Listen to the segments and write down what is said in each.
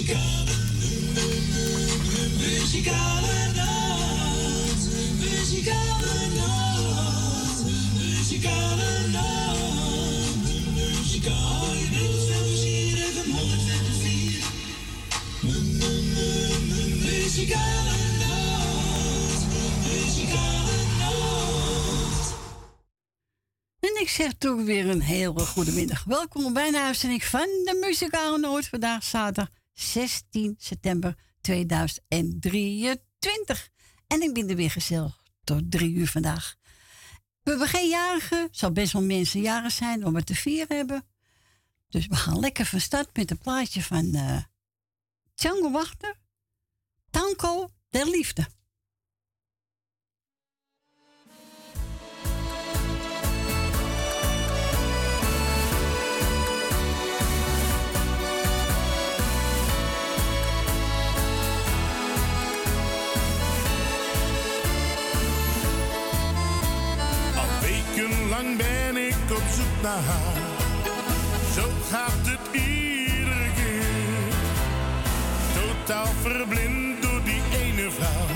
Muzikale, muzikale nacht. Muzikale nacht. Muzikale nacht. Muzikale Muzikale nacht. Muzikale nacht. En ik zeg toch weer een hele goede middag. Welkom bij de uitzending van de Muzikale Noord. Vandaag zaterdag 16 september 2023. En ik ben er weer gezellig tot drie uur vandaag. We hebben geen jarigen. zal best wel mensen jaren zijn om het te vieren hebben. Dus we gaan lekker van start met een plaatje van eh Django Wachter. Tanko der Liefde. Wekenlang ben ik op zoek naar haar. Zo gaat het iedere keer. Totaal verblind door die ene vrouw.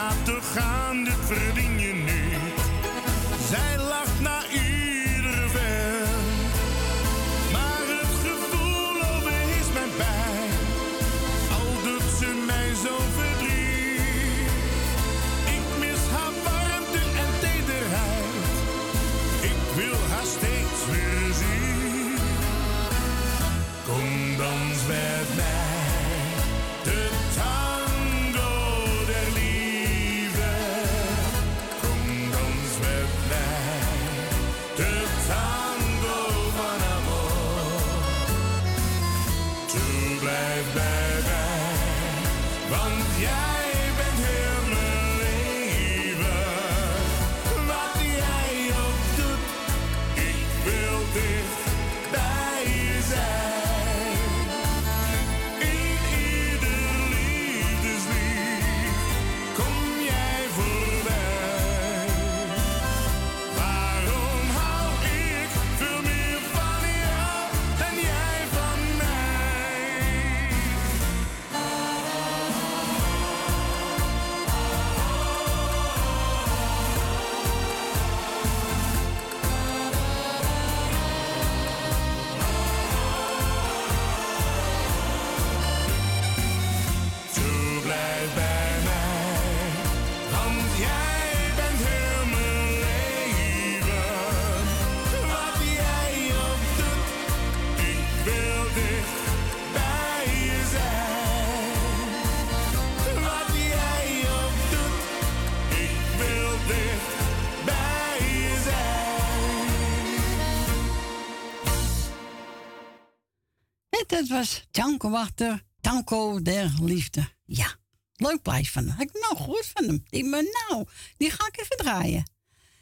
Haar toch gaan, dit verdien je niet. Zij lacht na iedere ver. Maar het gevoel overheerst mijn pijn. Al doet ze mij zo verdriet. Ik mis haar warmte en tederheid. Ik wil haar steeds weer zien. Kom dans met mij, dat was Django Wachter, Tanko der Liefde. Ja, leuk plaatje van hem. Heb ik nou gehoord van hem? Ik maar nou, die ga ik even draaien.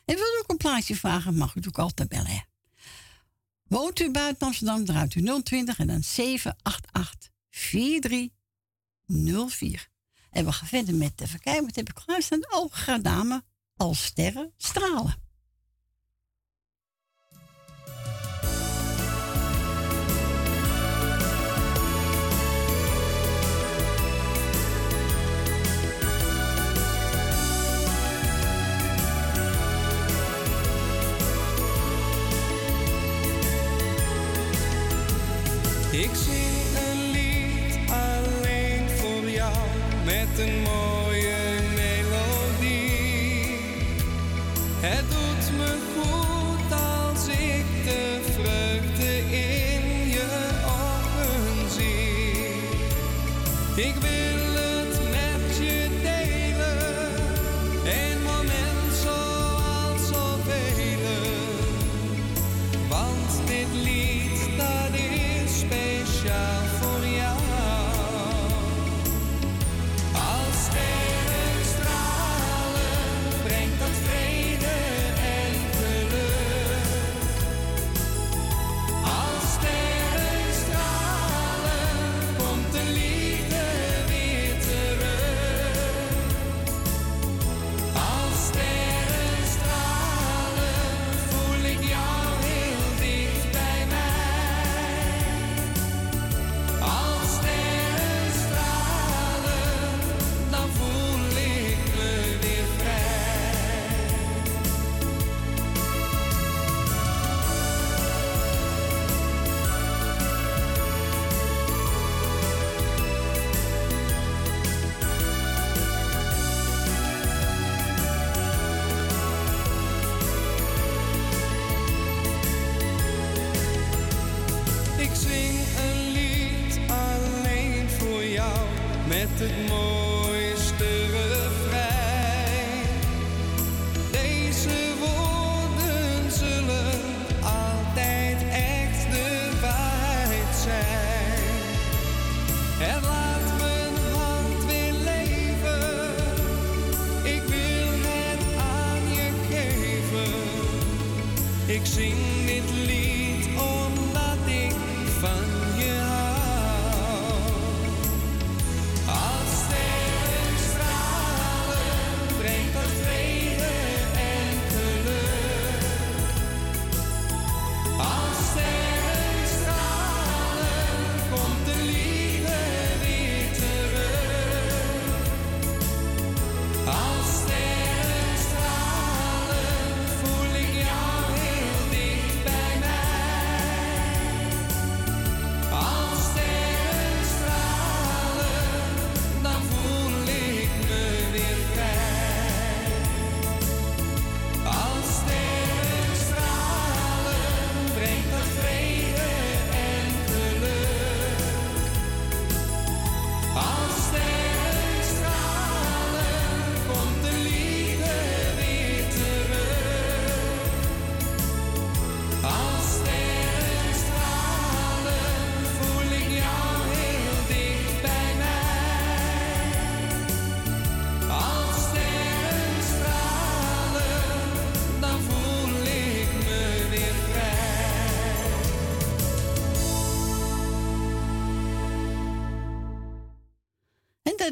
En wil u ook een plaatje vragen, mag u ook altijd bellen. Hè? Woont u buiten Amsterdam, draait u 020 en dan 788 4304. En we gaan verder met, even kijken, wat heb ik klaarstaan? Oh, ga dame, als sterren stralen. Ik zing een lied alleen voor jou met een mooie melodie. Het doet me goed als ik de vreugde in je ogen zie. Ik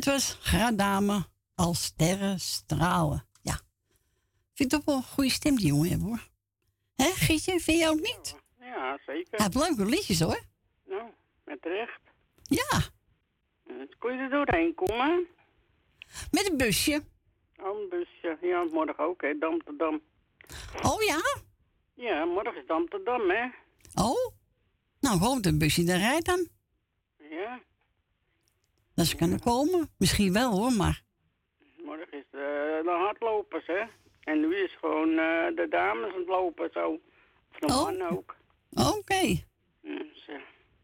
was Gradame als sterren stralen. Ja. Vind toch wel een goede stem die jongen hebben hoor. Hè, Gietje, vind je ook niet? Ja, zeker. Hij heeft leuke liedjes hoor. Nou, met recht. Ja, Eh, Kon je er doorheen komen? met een busje. Oh, een busje. Ja, morgen ook, hè. Amsterdam. Oh ja? Ja, morgen is Amsterdam, hè. Oh? Nou, gewoon een busje daar rijdt dan. Dat ze kunnen komen. Misschien wel hoor, maar. morgen is de, de hardlopers, hè. En nu is gewoon eh, de dames aan het lopen, zo. Of de Oh. man ook. Oké. Dus, eh,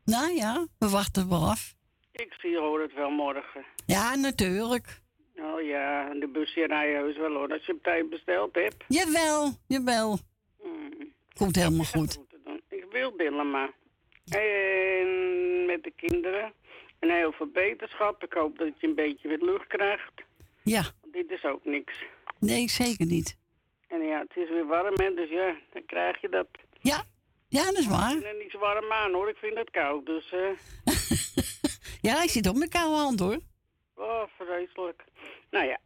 Nou ja, we wachten wel af. ik zie hoor het wel morgen. Ja, natuurlijk. Oh ja, de busje rijden heus wel, hoor. Als je op tijd besteld hebt. Jawel, jawel. Mm. Komt helemaal goed. Ik wil Dillema. En met de kinderen. En heel veel beterschap. Ik hoop dat je een beetje weer lucht krijgt. Ja, Want dit is ook niks. nee, zeker niet. En ja, het is weer warm, hè. Dus ja, dan krijg je dat. Ja, ja, dat is waar. En niet zo warm aan, hoor. Ik vind het koud. Dus, eh Ja, hij zit op mijn koude hand hoor. oh, vreselijk. Nou ja.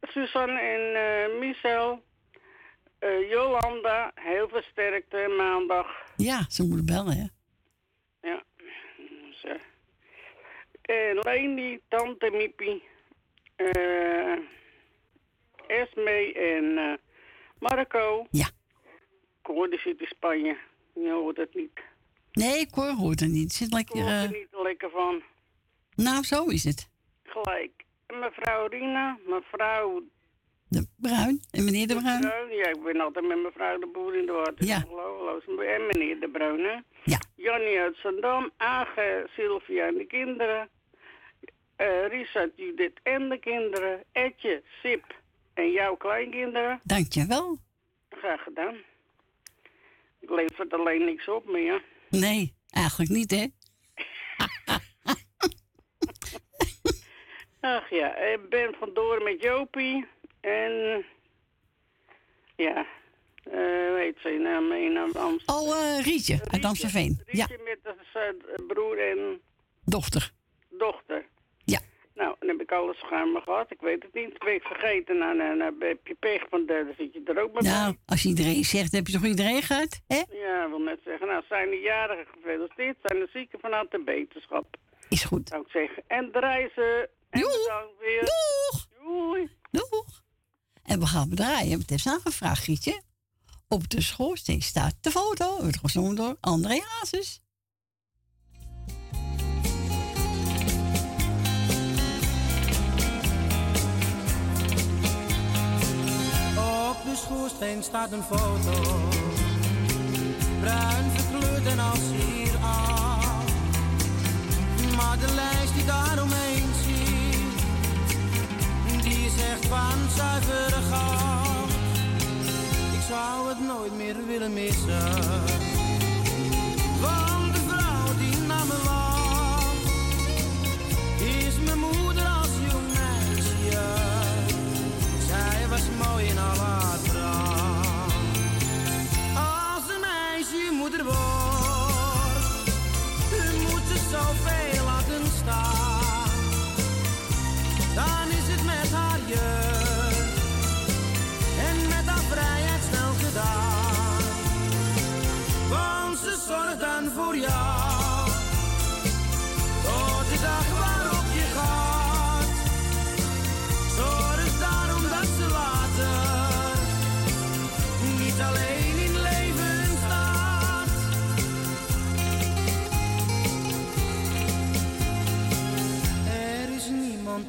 Suzanne en eh Michel. eh, Jolanda, heel veel sterkte maandag. Ja, ze moeten bellen, hè. Ja. Dus, en Leni, Tante Miepie, eh Esme en eh, Marco. Ja. Die zit in Spanje. Je hoort het niet. Nee, Cor hoort er niet. Het Zit Ik lekker... word er eh, niet lekker van. nou, zo is het. Gelijk. En mevrouw Rina, mevrouw De Bruin en meneer De Bruin. Bruin. Ja, ik ben altijd met mevrouw de Boer in de water. Ja. En meneer de Bruin, hè. Ja. Jannie uit Zandam, Age, Sylvia en de kinderen. Eh Richard, Judith en de kinderen. Etje, Sip en jouw kleinkinderen. Dankjewel. Graag gedaan. Ik levert alleen niks op meer. Nee, eigenlijk niet, hè? Ach ja, ik ben vandoor met Jopie. En ja, eh weet ze naam in Amsterdam. Oh, eh, Rietje uit Amstelveen. Ja, Rietje met de z- broer en dochter. dochter. Nou, dan heb ik alles schuim gehad. Ik weet het niet. Ik ben ik vergeten. Nou, nou, nou heb je pech, want daar zit je er ook bij. Nou, als iedereen zegt, heb je toch iedereen gehad, hè? Ja, ik wil net zeggen. Nou, zijn de jarigen gefeliciteerd. Zijn de zieken vanuit de beterschap, Is goed. zou ik zeggen. En draaien En Joe. bedankt weer. Doeg! Doei. Doeg! En we gaan draaien. Het is aangevraagd, Gietje. Op de schoorsteen staat de foto. Wordt gezongen door André Hazes. De schoorsteen staat een foto. Bruin verkleurd en als hier af. Maar de lijst die daaromheen zie, die echt van zuivere goud. Ik zou het nooit meer willen missen. Want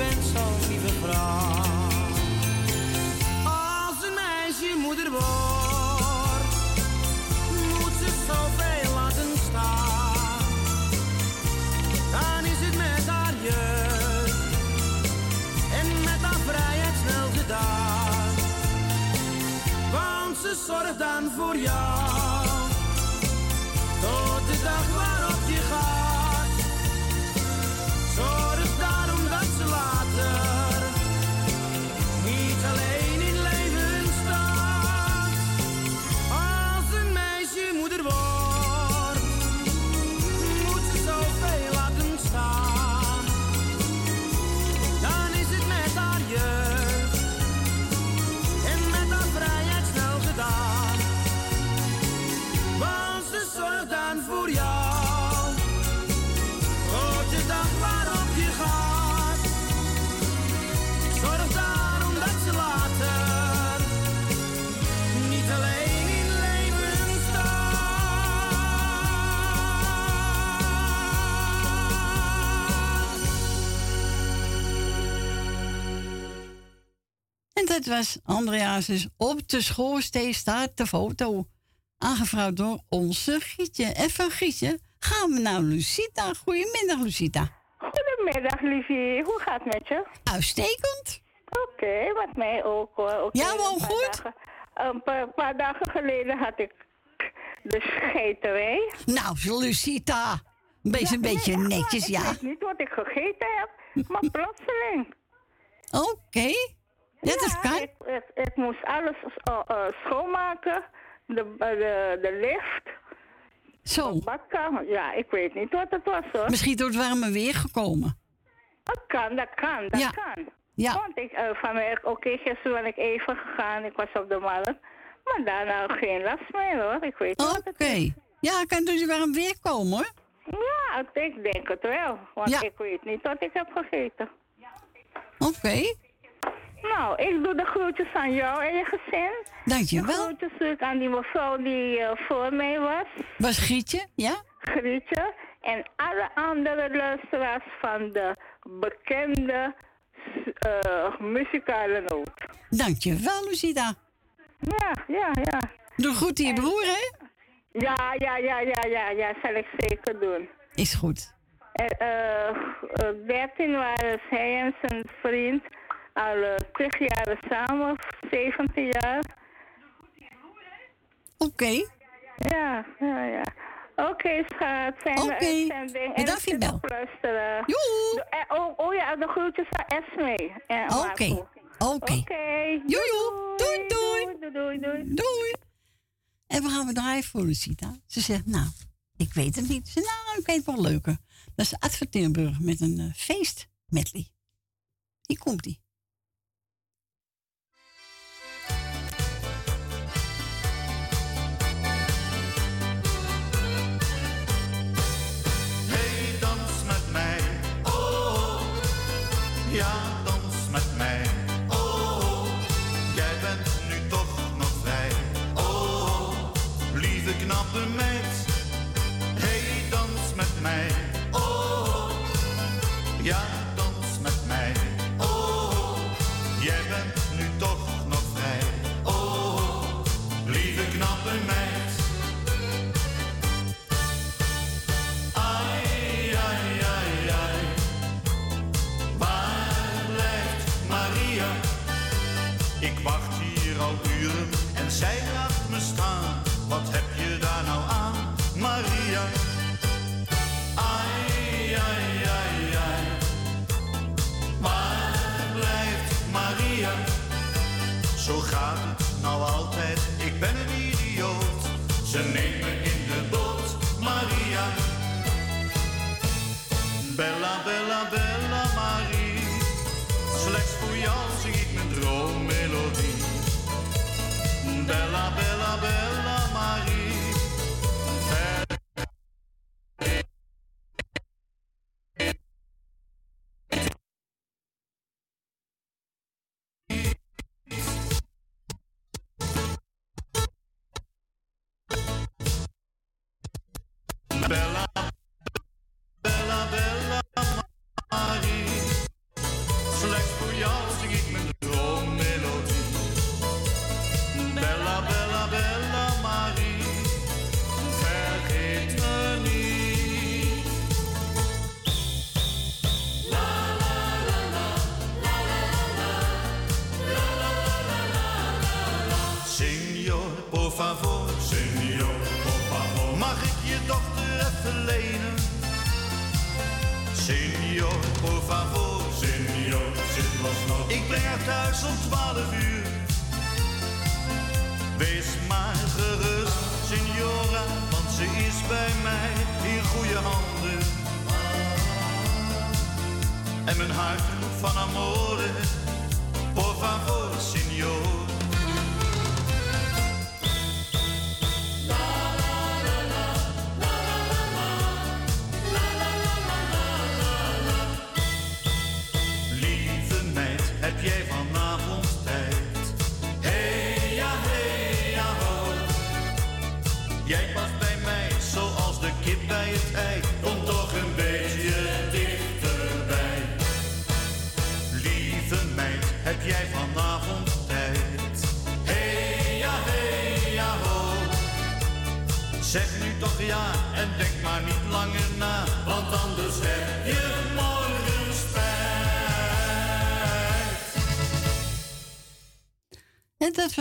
bent zo'n lieve vrouw. Als een meisje moeder wordt, moet ze zoveel laten staan. Dan is het met haar jeugd en met haar vrijheid snel gedaan. Want ze zorgt dan voor jou, tot de dag waarop je gaat. Dat was André Hazes. Op de schoorsteen staat de foto. Aangevraagd door onze Gietje. En van Gietje gaan we naar Lucita. Goedemiddag, Lucita. Goedemiddag, liefie. Hoe gaat het met je? Uitstekend. Oké, wat mij ook hoor. Ja, wel goed. dagen- een paar, paar dagen geleden had ik de scheterij. Nou, Lucita. Wees een beetje Nee, netjes, Ik ja. weet niet wat ik gegeten heb, maar plotseling. Oké. Ja, kan. Ik, ik, ik moest alles eh, eh, schoonmaken. De, eh, de, de lift. Zo, Badkamer, ja, ik weet niet wat het was hoor. misschien door het warme weer gekomen. Dat kan, dat kan, dat Ja. kan. Ja, Want ik, van mij, oké, gisteren ben ik even gegaan, ik was op de markt. Maar daarna geen last meer hoor, ik weet niet oké. is. Ja, kan het warme weer komen hoor. Ja, ik denk het wel, want Ja. ik weet niet wat ik heb gegeten. Oké, Nou, ik doe de groetjes aan jou en je gezin. De dankjewel. groetjes doe ik aan die mevrouw die eh, voor mij was, Was Grietje? Ja? Grietje. En alle andere luisteraars van de bekende eh, muzikale noot. Dankjewel, Lucida. Ja, ja, ja. Doe goed aan je broer, hè? Ja, ja, ja, ja, ja, ja, zal ik zeker doen. Is goed. En, eh, eh, 13 waren hij en zijn vriend al uh, 20 jaar samen, 17 jaar. Oké, Ja, ja, ja. Oké, schat. Fijne Oké. En Bedankt voor luisteren. joe. Oh, oh ja, de groetjes aan Esme. Oké, oké. Oké. Joe, doei, doei. Doei, doei, doei. Doei. En we gaan we draaien voor Lucita. Ze zegt, nou, ik weet het niet. Ze zegt, nou, ik weet wel leuker. Dat is Adverteerburg met een eh, feest medley. Hier komt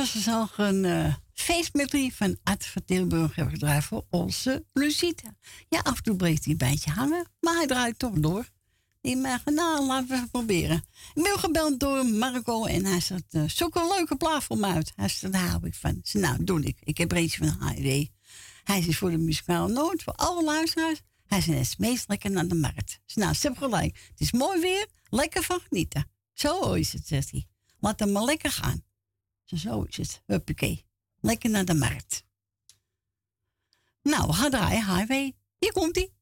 ze dus een uh, van Art van Tilburg hebben gedraaid voor onze Lucita. Ja, af en toe breekt hij een beetje hangen, maar hij draait toch door. Die mag, nou, laten we proberen. Ik ben gebeld door Marco en hij zegt, uh, zoek een leuke plaat voor me uit. Hij zegt, daar hou ik van. Nou, nou, doe ik. Ik heb reeds van H&W. Hij is voor de muzikale noot, voor alle luisteraars. Hij is het meest lekker naar de markt. Ze nou, ze hebben gelijk. Het is mooi weer, lekker van genieten. Zo is het, zegt hij. Laat hem maar lekker gaan zo is het Huppakee. Lekker naar de markt. Nou, ga draaien, highway. Hier komt-ie.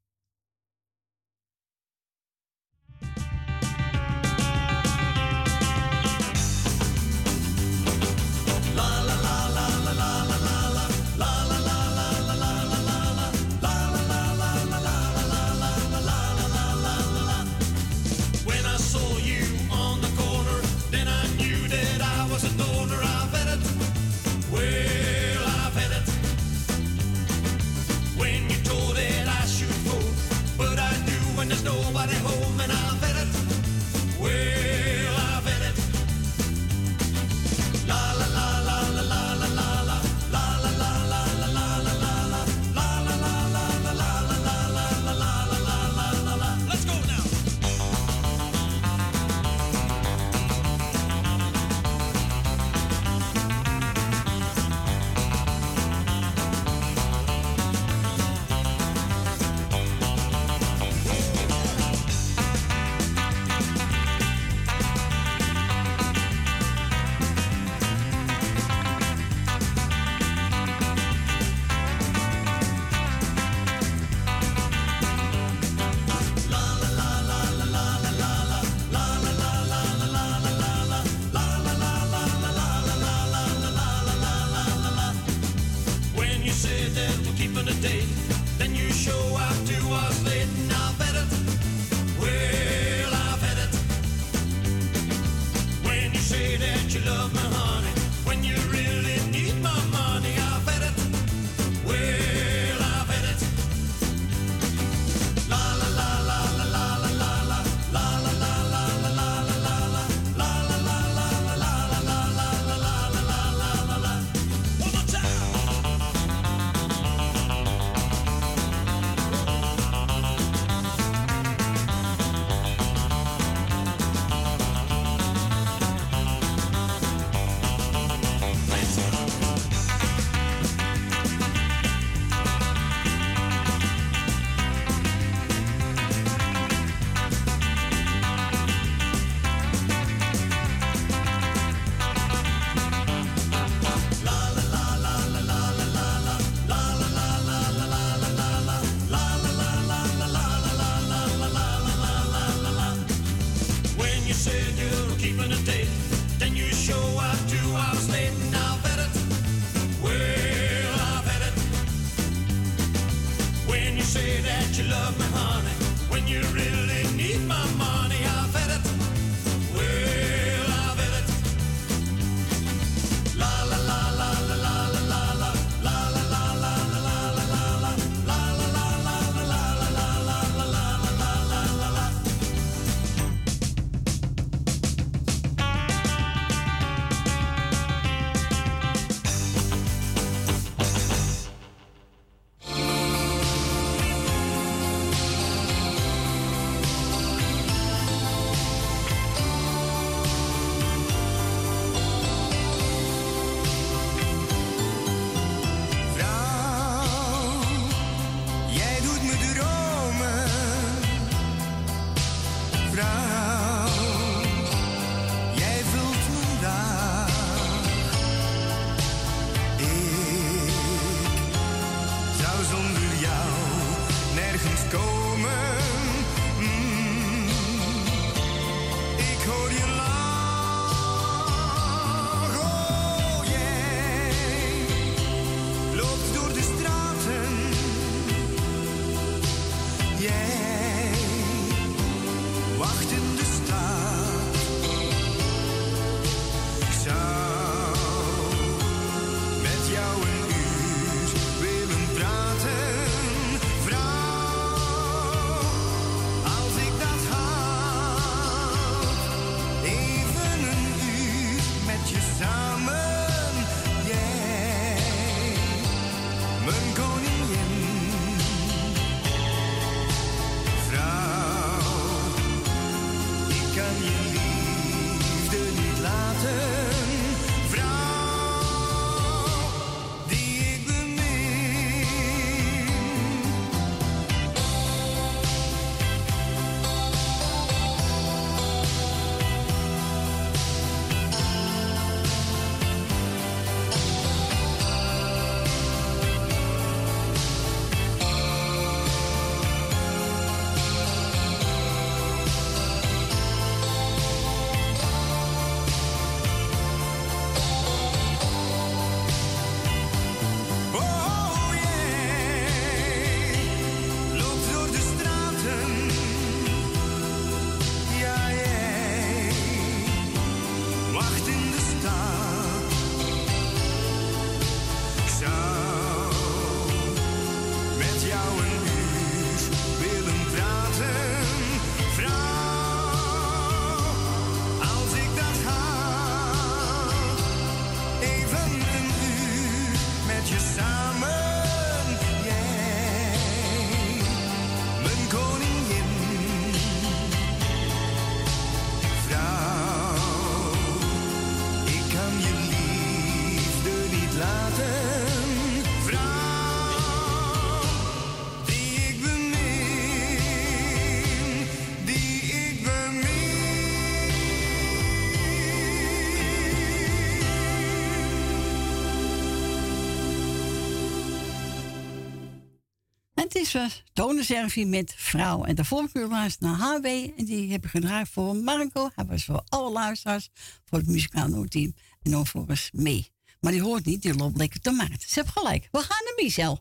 Uh, Tone Servi met Vrouw. En daarvoor luisteren naar HW. En die heb ik gedraaid voor Marco. Hij was voor alle luisteraars. Voor het muzikaal noodteam. En dan voor eens mee. Maar die hoort niet, die loopt lekker te maat. Ze heeft gelijk. We gaan naar Michel.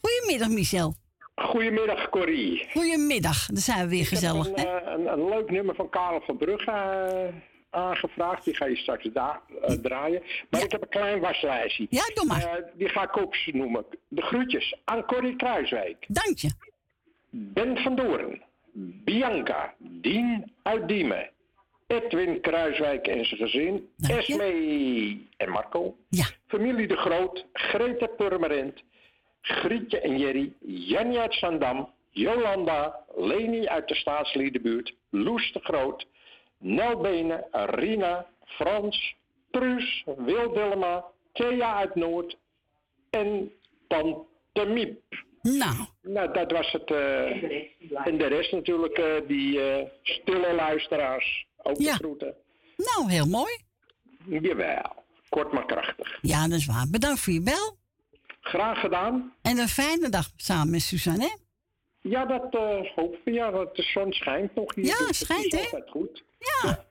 Goedemiddag, Michel. Goedemiddag, Corrie. Goedemiddag, dan zijn we weer gezellig. Een, uh, een, een, leuk nummer van Karel van Brugge uh, aangevraagd. Die ga je straks da uh, draaien. Maar ja. ik heb een klein waslijstje. Ja, doe maar. die ga ik ook noemen. De groetjes aan Corrie Kruiswijk. Dank je. Ben van Doorn. Bianca. Dien uit Diemen. Edwin Kruiswijk en zijn gezin. Esme en Marco. Ja. Familie De Groot. Greta Purmerend. Grietje en Jerry, Jannie uit Zandam, Jolanda, Leni uit de staatsliedenbuurt, Loes de Groot, Nelbenen, Rina, Frans, Truus, Wil Dillema, Thea uit Noord en Tante Miep. Nou. Nou, dat was het. Uh, en de rest natuurlijk, uh, die uh, stille luisteraars. Ook ja. de groeten. Nou, heel mooi. Jawel, kort maar krachtig. Ja, dat is waar. Bedankt voor je bel. Graag gedaan. En een fijne dag samen met Suzanne, hè? Ja, dat uh, hoop ik. Ja, dat de zon schijnt nog hier. Ja, dus schijnt, hè? Goed. Ja. ja.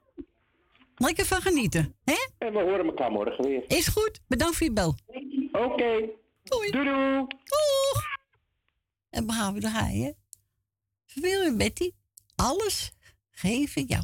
Lekker van genieten, hè? En we horen elkaar morgen weer. Is goed. Bedankt voor je bel. Oké. Okay. Doei. Doei, doei. Doeg. En we gaan we draaien. Wil je, Betty? Alles geef ik jou.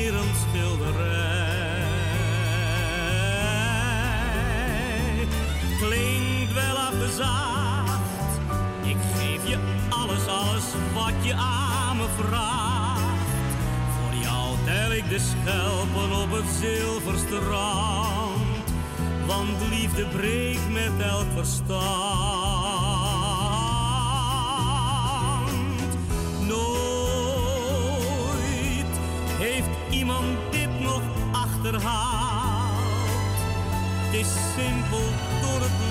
Ik geef je alles, alles wat je aan me vraagt. Voor jou tel ik de schelpen op het zilverstrand. Want liefde breekt met elk verstand. Nooit heeft iemand dit nog achterhaald. Het is simpel door het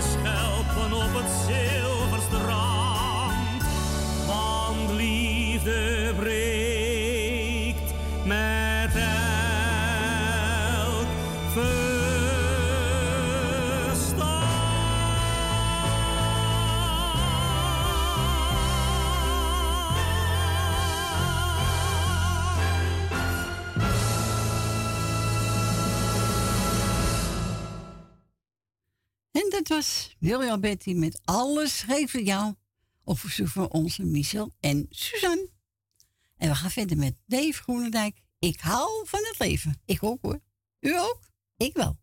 de schelpen op het zilverstrand. Want liefde William Betty met alles geven jou. Op verzoek van onze Michel en Suzanne. En we gaan verder met Dave Groenendijk. Ik hou van het leven. Ik ook hoor. U ook? Ik wel.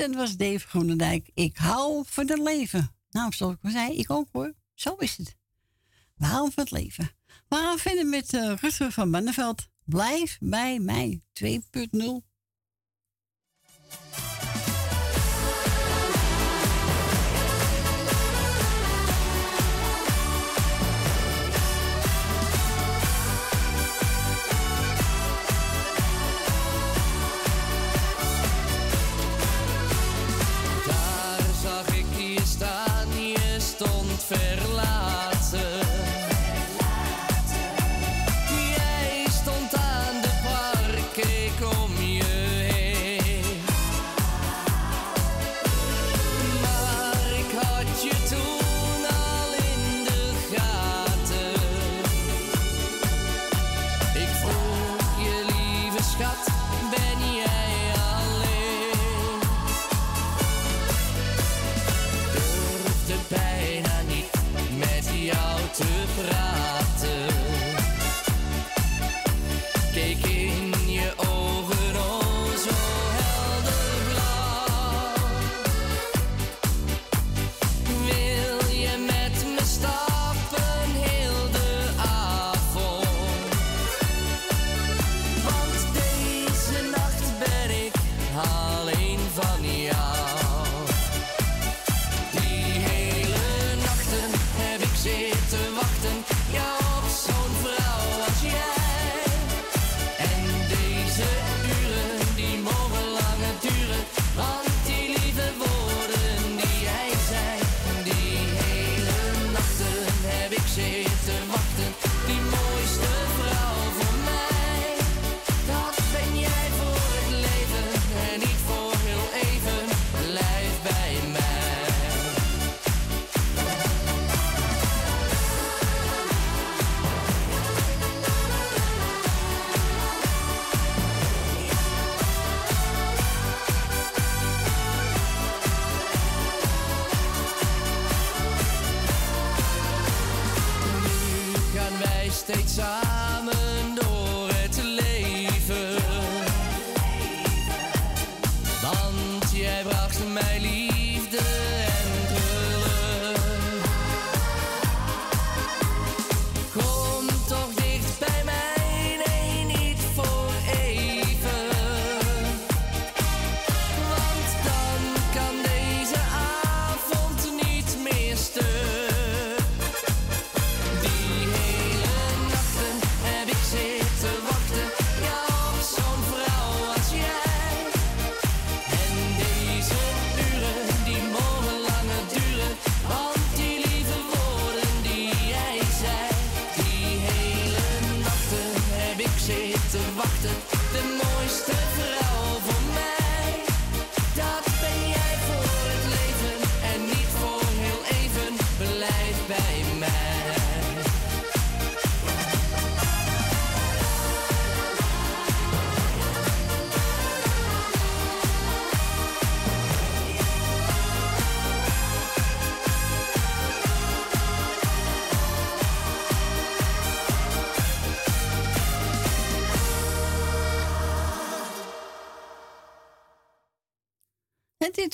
En dat was Dave Groenendijk. Ik hou van het leven. Nou, zoals ik al zei, ik ook hoor. Zo is het. We houden van het leven. We gaan verder met uh, Rutger van Manneveld. Blijf bij mij 2.0.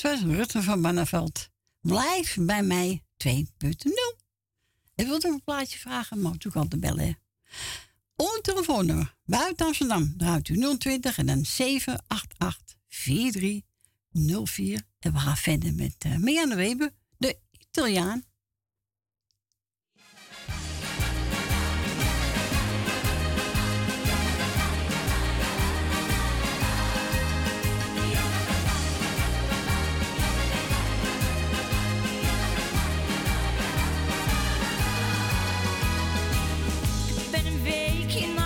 Dat was Rutte van Manneveld. Blijf bij mij 2.0. Ik wilde een plaatje vragen, maar toen kan te bellen. Om telefoonnummer buiten Amsterdam. Draait u 020 en dan 788 4304. En we gaan verder met uh, Weber, de Italiaan. Making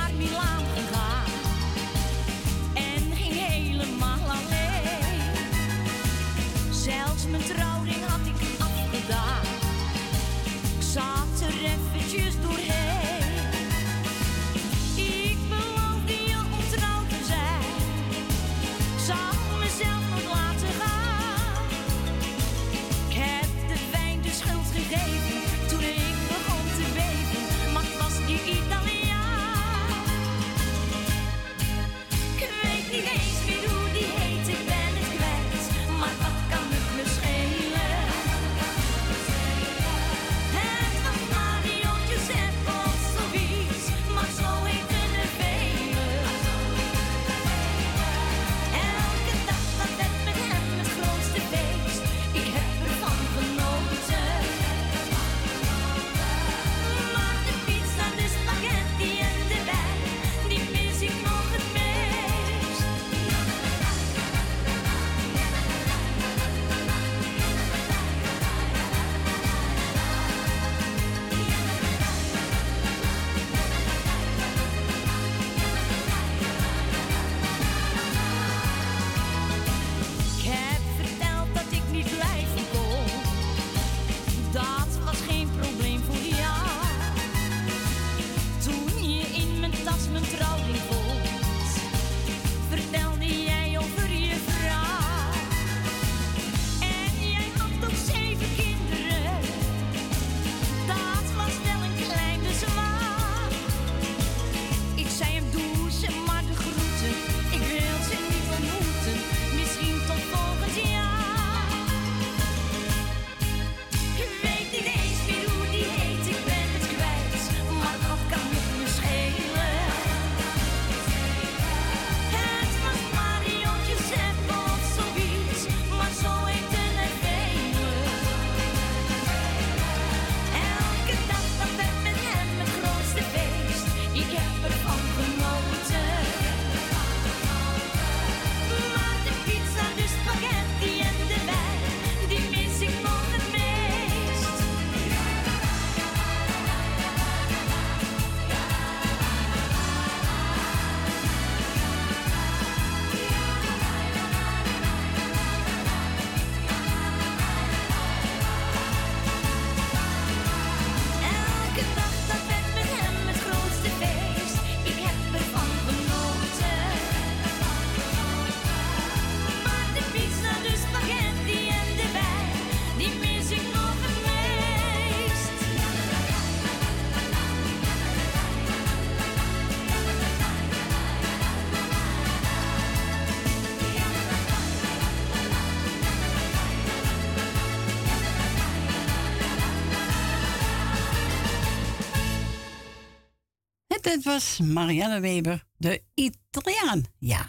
was Marianne Weber, de Italiaan. Ja.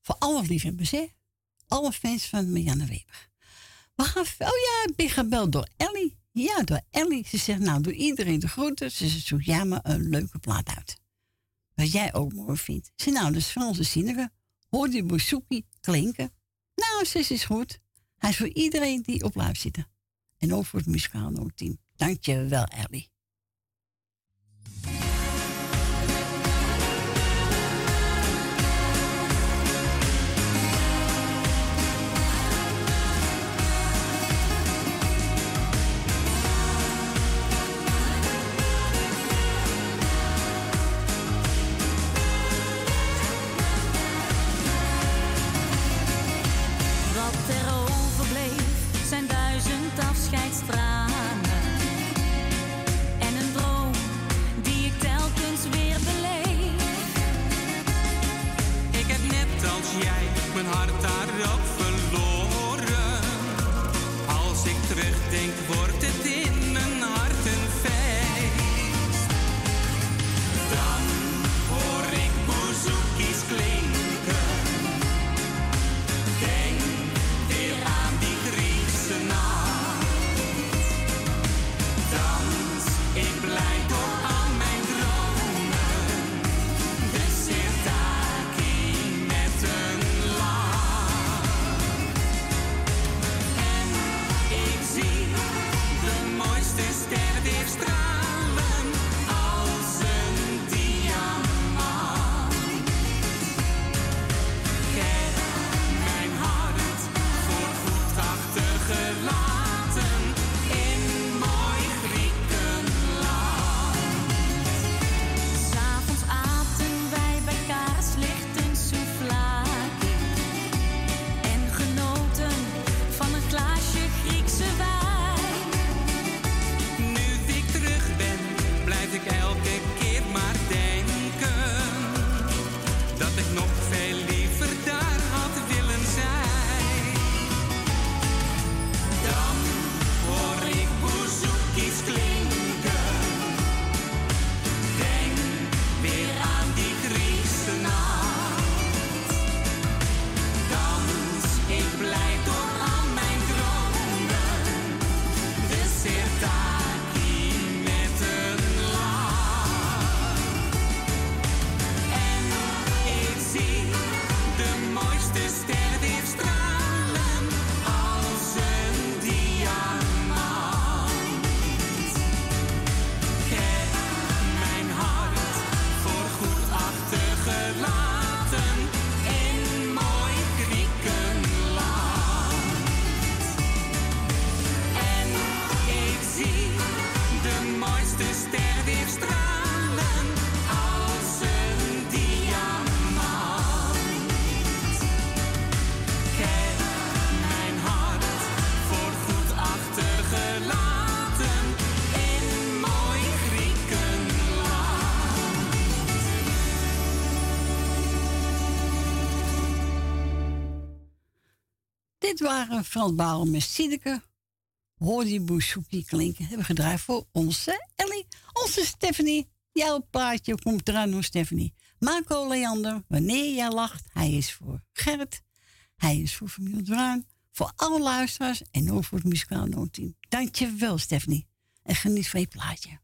Voor alle liefhebbers? Alle fans van Marianne Weber. We gaan, oh ja, ik ben gebeld door Ellie. Ja, door Ellie. Ze zegt, nou, doe iedereen de groeten. Ze zegt, jij me een leuke plaat uit. Wat jij ook mooi vindt. Ze nou, dus Franse zinnige. Hoor die bouzouki klinken. Nou, zus is goed. Hij is voor iedereen die op live zit. En ook voor het muzikaal team. Dank je wel, Ellie. Dit waren Frans Bauer met Siedeke. Hoor die klinken. Hebben gedraaid voor onze Ellie. Onze Stephanie. Jouw plaatje komt eraan hoor Stephanie. Marco Leander. Wanneer jij lacht. Hij is voor Gerrit. Hij is voor familie Bruin. Voor alle luisteraars. En ook voor het muzikaal noodteam. Dankjewel Stephanie. En geniet van je plaatje.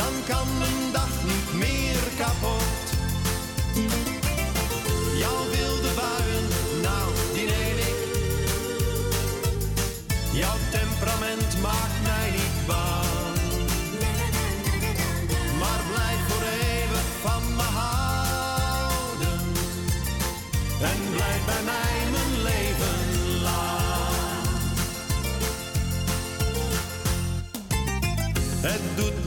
Dan kan mijn dag niet meer kapot. Jouw wilde buien, nou, die neem ik. Jouw temperament maakt mij niet bang. Maar blijf voor eeuwig van me houden. En blijf bij mij mijn leven lang. Het doet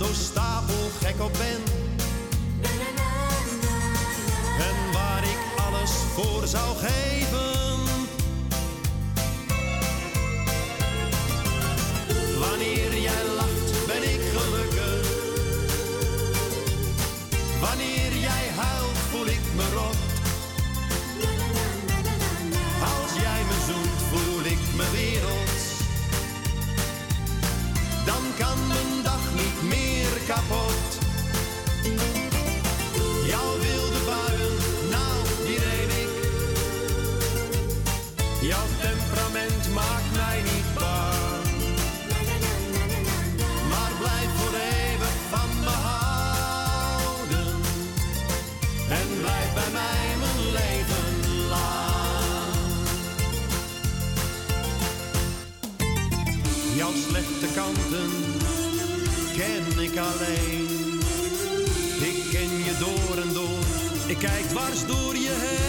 zo stapelgek op ben. En waar ik alles voor zou geven. Kijk dwars door je heen.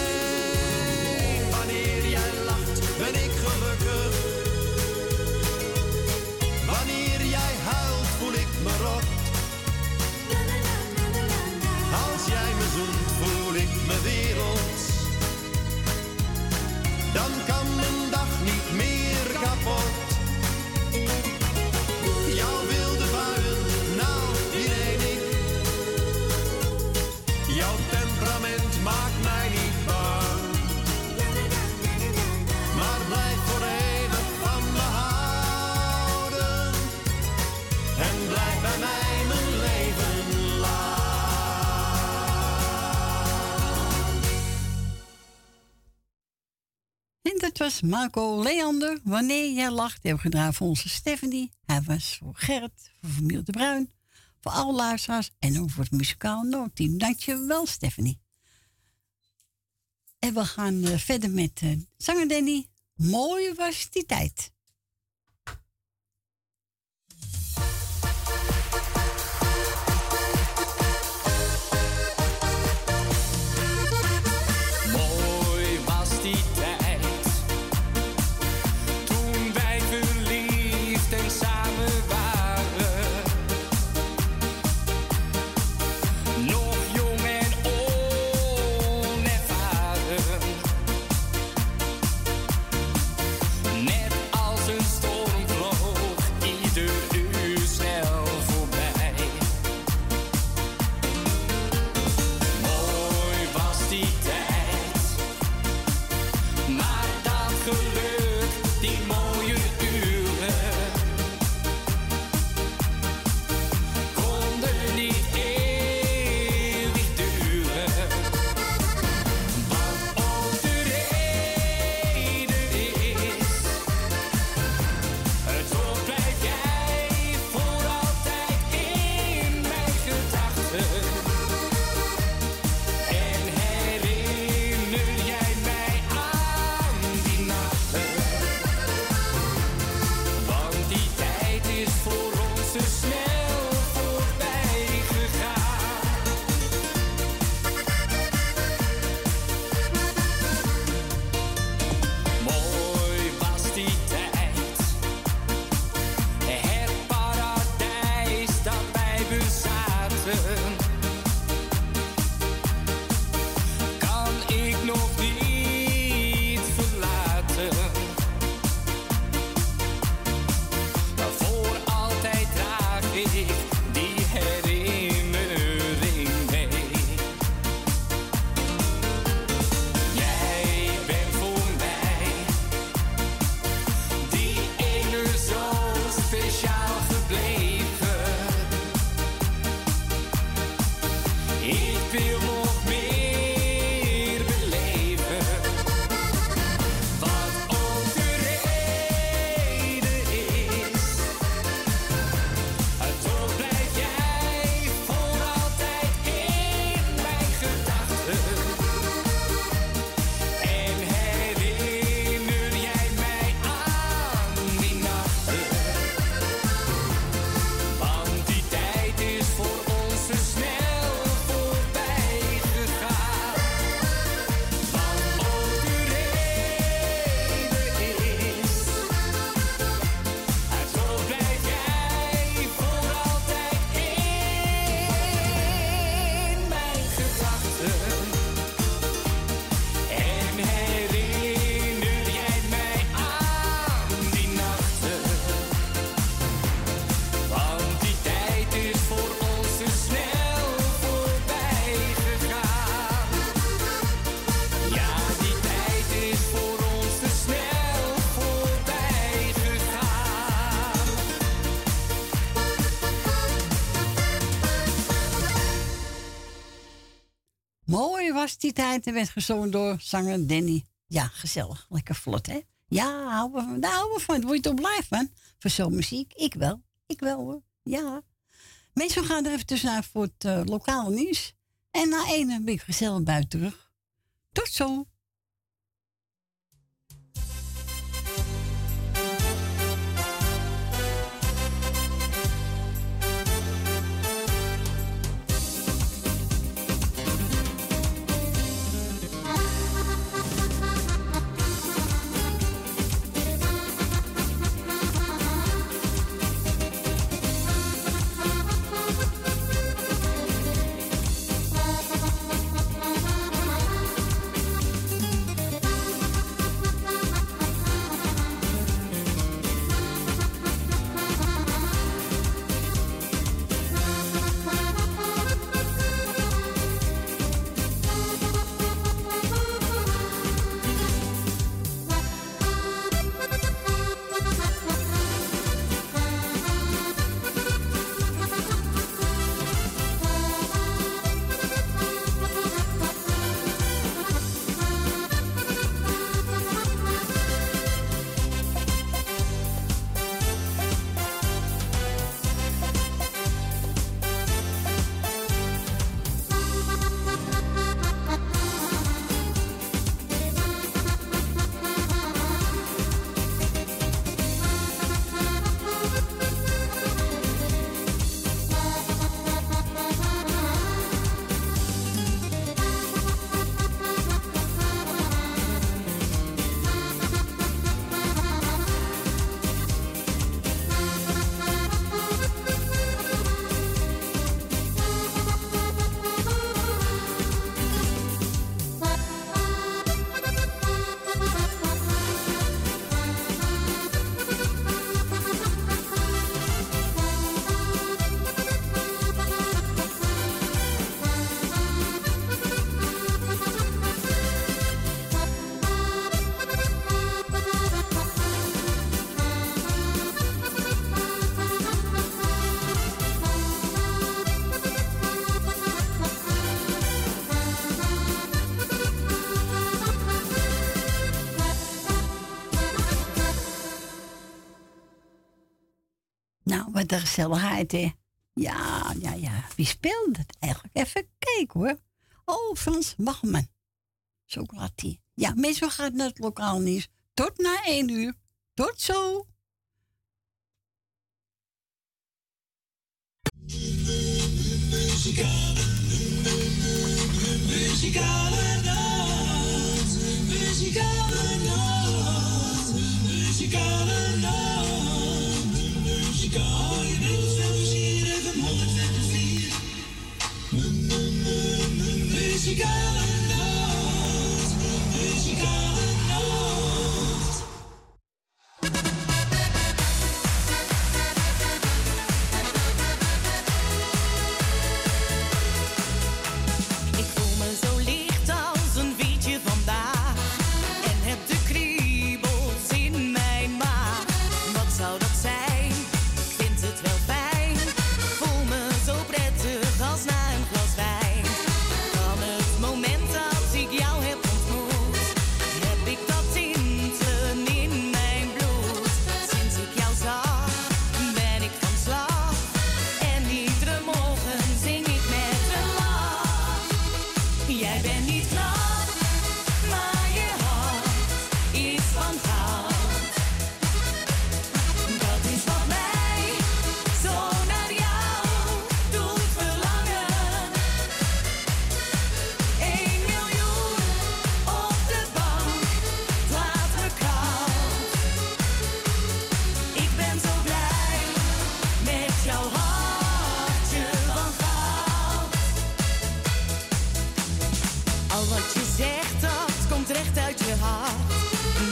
Marco Leander. Wanneer jij lacht, die hebben we gedaan voor onze Stephanie. Hij was voor Gerrit, voor familie de Bruin, voor alle luisteraars en ook voor het muzikaal Noordteam. Dankjewel, Stephanie. En we gaan eh, verder met eh, zanger Danny. Mooi was die tijd. Die tijd en werd gezongen door zanger Danny. Ja, gezellig. Lekker vlot, hè? Ja, houden we van, daar houden we van. Word je toch blij van? Voor zo'n muziek? Ik wel. Ik wel, hoor. Ja. Mensen gaan er even tussenuit voor het eh, lokale nieuws. En na één ben ik gezellig buiten terug. Tot zo. Gezelligheid, hè? Ja, ja, ja. Wie speelde het eigenlijk? Even kijken, hoor. Oh, Frans Bachman. Chocolatier. Ja, meestal gaat naar het lokaal nieuws. Tot na één uur. Tot zo. Muzikale, muzikale nacht, muzikale nacht, muzikale nacht, Muzikale nacht,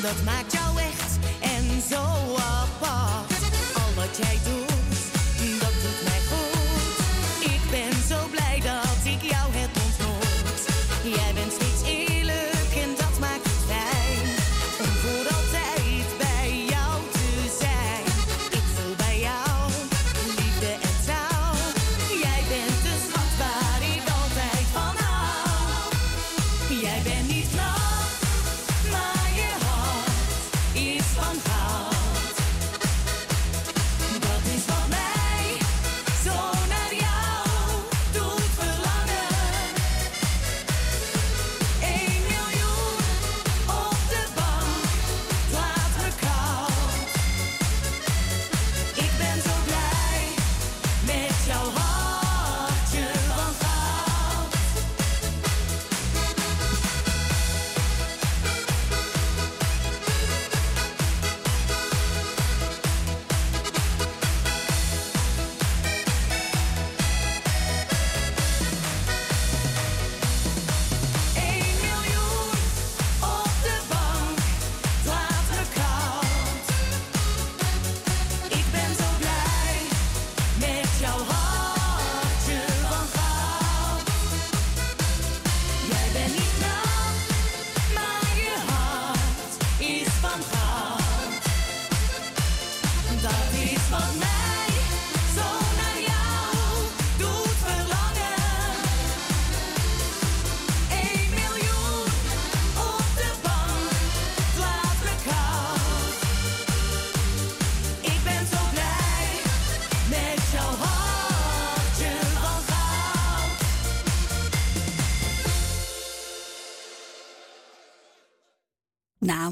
wat maakt jou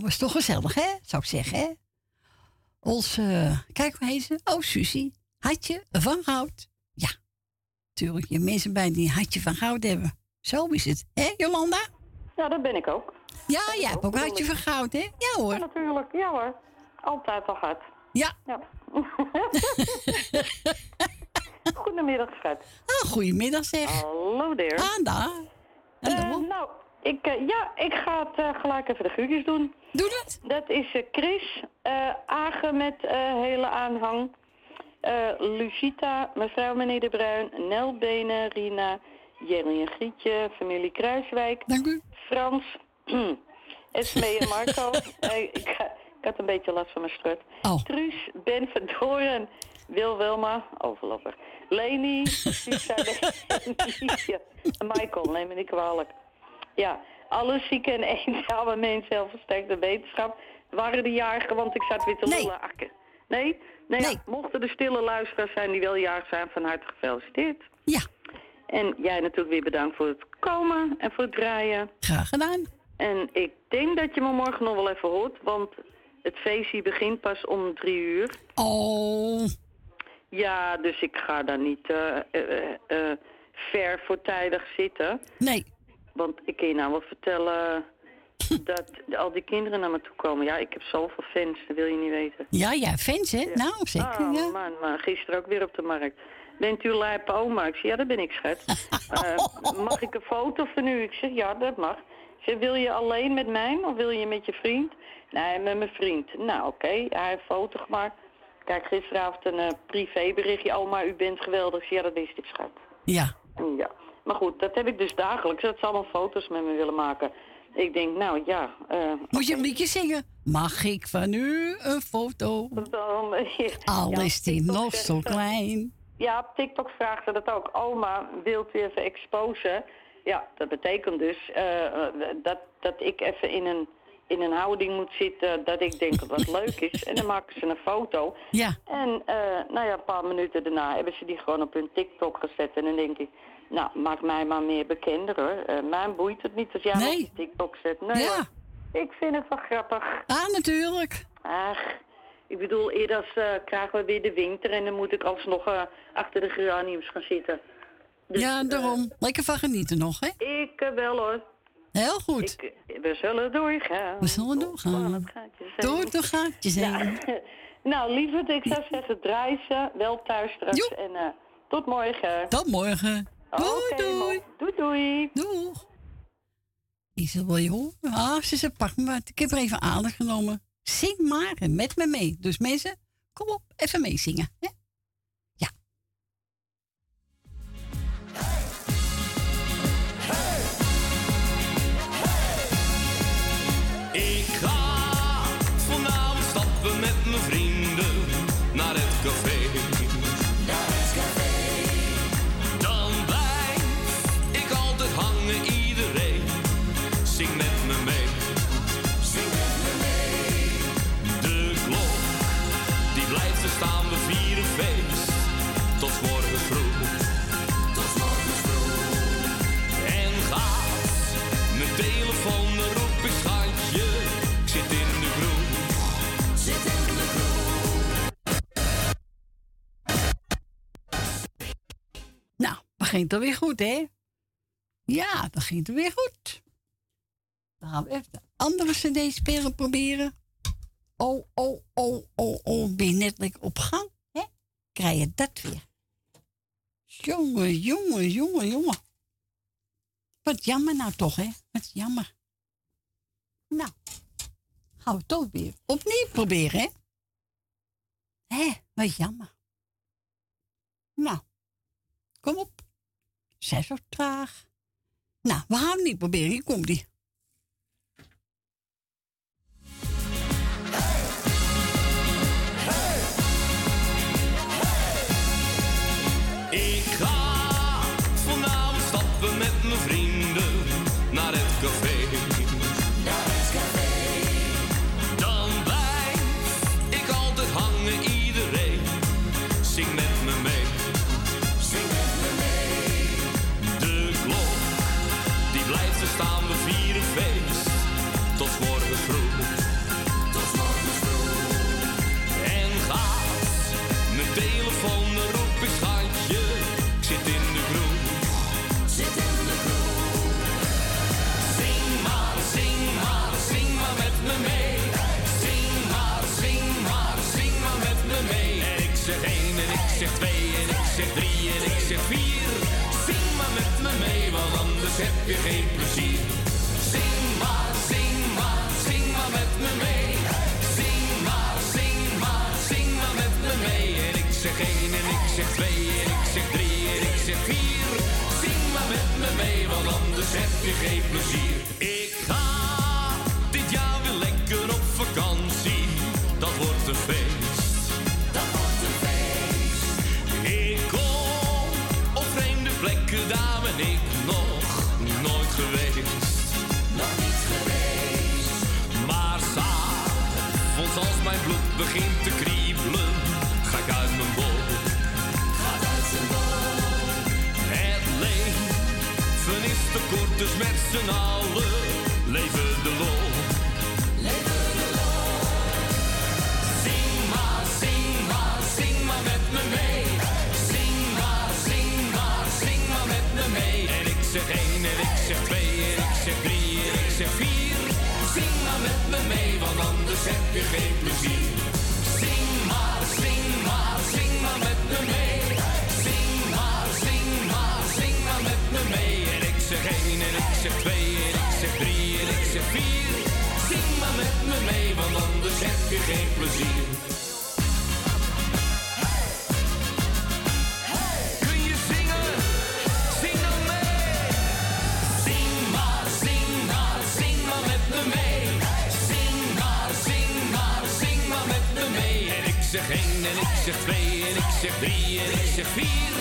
was toch gezellig, hè? Zou ik zeggen, hè? Ons, eh, kijk hoe heet ze? Oh, Susie. Hartje van goud. Ja, tuurlijk. Je mensen bij die hartje van goud hebben. Zo is het. Hè, Jolanda? Ja, dat ben ik ook. Ja, jij hebt ook hartje van goud, hè? Ja hoor. Ja, natuurlijk. Ja hoor. Altijd al hard. Ja. ja. Goedemiddag, schat. Ah, goedemiddag zeg. Hallo. Ah, daar. Eh, nou, ik, eh, ja, ik ga het gelijk even de groetjes doen. Doe dat. Dat is eh, Chris, eh Agen met eh, hele aanhang, Lucita, mevrouw meneer De Bruin, Nel Benen, Rina, Jenny en Grietje, familie Kruiswijk. Dank u. Frans, Esmee en Marco. Ik, ga- ik had een beetje last van mijn strut. Oh. Truus, Ben Verdoren, Wil Wilma, overlopper. Leni. En Michael, neem me niet kwalijk. Ja, alle zieke en eenzame mensen, heel versterkte wetenschap, waren de jarigen, want ik zat weer te Nee. lullen. akken. Nee? Nee, ja, mochten er stille luisteraars zijn die wel jarig zijn, van harte gefeliciteerd. Ja. En jij natuurlijk weer bedankt voor het komen en voor het draaien. Graag gedaan. En ik denk dat je me morgen nog wel even hoort, want het feestje begint pas om drie uur. Oh. Ja, dus ik ga daar niet eh, eh, eh, ver voortijdig zitten. Nee. Want ik kan je nou wel vertellen dat al die kinderen naar me toe komen. Ja, ik heb zoveel fans, dat wil je niet weten. Ja, ja, fans, hè? Nou, zeker, Oh ja. man, maar gisteren ook weer op de markt. Bent u lijpe oma? Ik zeg, ja, dat ben ik, schat. Eh, mag ik een foto van u? Ik zeg, ja, dat mag. Ze wil je alleen met mij of wil je met je vriend? Nee, met mijn vriend. Nou, oké, hij heeft een foto gemaakt. Kijk, gisteravond een eh, privéberichtje. Oma, u bent geweldig. Ik Ja, dat is dit, schat. Ja. Ja. Maar goed, dat heb ik dus dagelijks. Dat ze allemaal foto's met me willen maken. Ik denk, nou ja... eh, Moet je een liedje zingen? Mag ik van u een foto? dan, ja, Al ja, is die nog zo klein. Ja, op TikTok vraagt ze dat ook. Oma, wilt u even exposen? Ja, dat betekent dus eh, eh, dat, dat ik even in een, in een houding moet zitten dat ik denk dat het leuk is. En dan maken ze een foto. Ja. En eh, nou ja, een paar minuten daarna hebben ze die gewoon op hun TikTok gezet. En dan denk ik, nou, maak mij maar meer bekender hoor. Eh mij boeit het niet als jij Nee. op TikTok zet. Nee, Ja. hoor. ik vind het wel grappig. Ah, natuurlijk. Ach, ik bedoel, eerder als, eh, krijgen we weer de winter en dan moet ik alsnog eh, achter de geraniums gaan zitten. Dus, ja, daarom. Lekker van genieten nog, hè? Ik wel hoor. Heel goed. Ik, we zullen doorgaan. We zullen doorgaan. Door de gaatjes heen. nou, lieverd, ik zou zeggen, draai ze wel thuis straks. En tot morgen. Tot morgen. Oké, mooi. Doei, doei. Doeg. Isel, wil je horen? Ah, ze zei, pak me maar. Ik heb er even aandacht genomen. Zing maar met me mee. Dus mensen, kom op, even meezingen. Hè? Nou, begint er weer goed, hè? Ja, dat ging er weer goed. Dan gaan we even de andere cd-speler proberen. Oh, oh, oh, oh, oh. Ben je net op gang, hè? Krijg je dat weer. Jongen, jongen, jongen, jongen. Wat jammer nou toch, hè? Wat jammer. Nou, gaan we toch weer opnieuw proberen, hè? Hé, wat jammer. Nou, kom op. Zij zo traag. Nou, we gaan het niet proberen. Hier komt die. Heb je geen plezier. Zing maar, zing maar, zing maar met me mee. Zing maar, zing maar, zing maar met me mee. En ik zeg één en ik zeg twee en ik zeg drie en ik zeg vier. Zing maar met me mee, want anders heb je geen plezier. Leven de lol. Leven de lol. Zing maar, zing maar, zing maar met me mee. Zing maar, zing maar, zing maar met me mee. En ik zeg één en ik zeg twee en ik zeg drie en ik zeg vier. Zing maar met me mee, want anders heb je geen plezier. Zeg twee en ik zeg drie en ik zeg vier. Zing maar met me mee, want anders heb je geen plezier. Kun je zingen? Zing dan mee. Zing maar, zing maar, zing maar met me mee. Zing maar, zing maar, zing maar met me mee. En ik zeg één en ik zeg twee en ik zeg drie en ik zeg vier.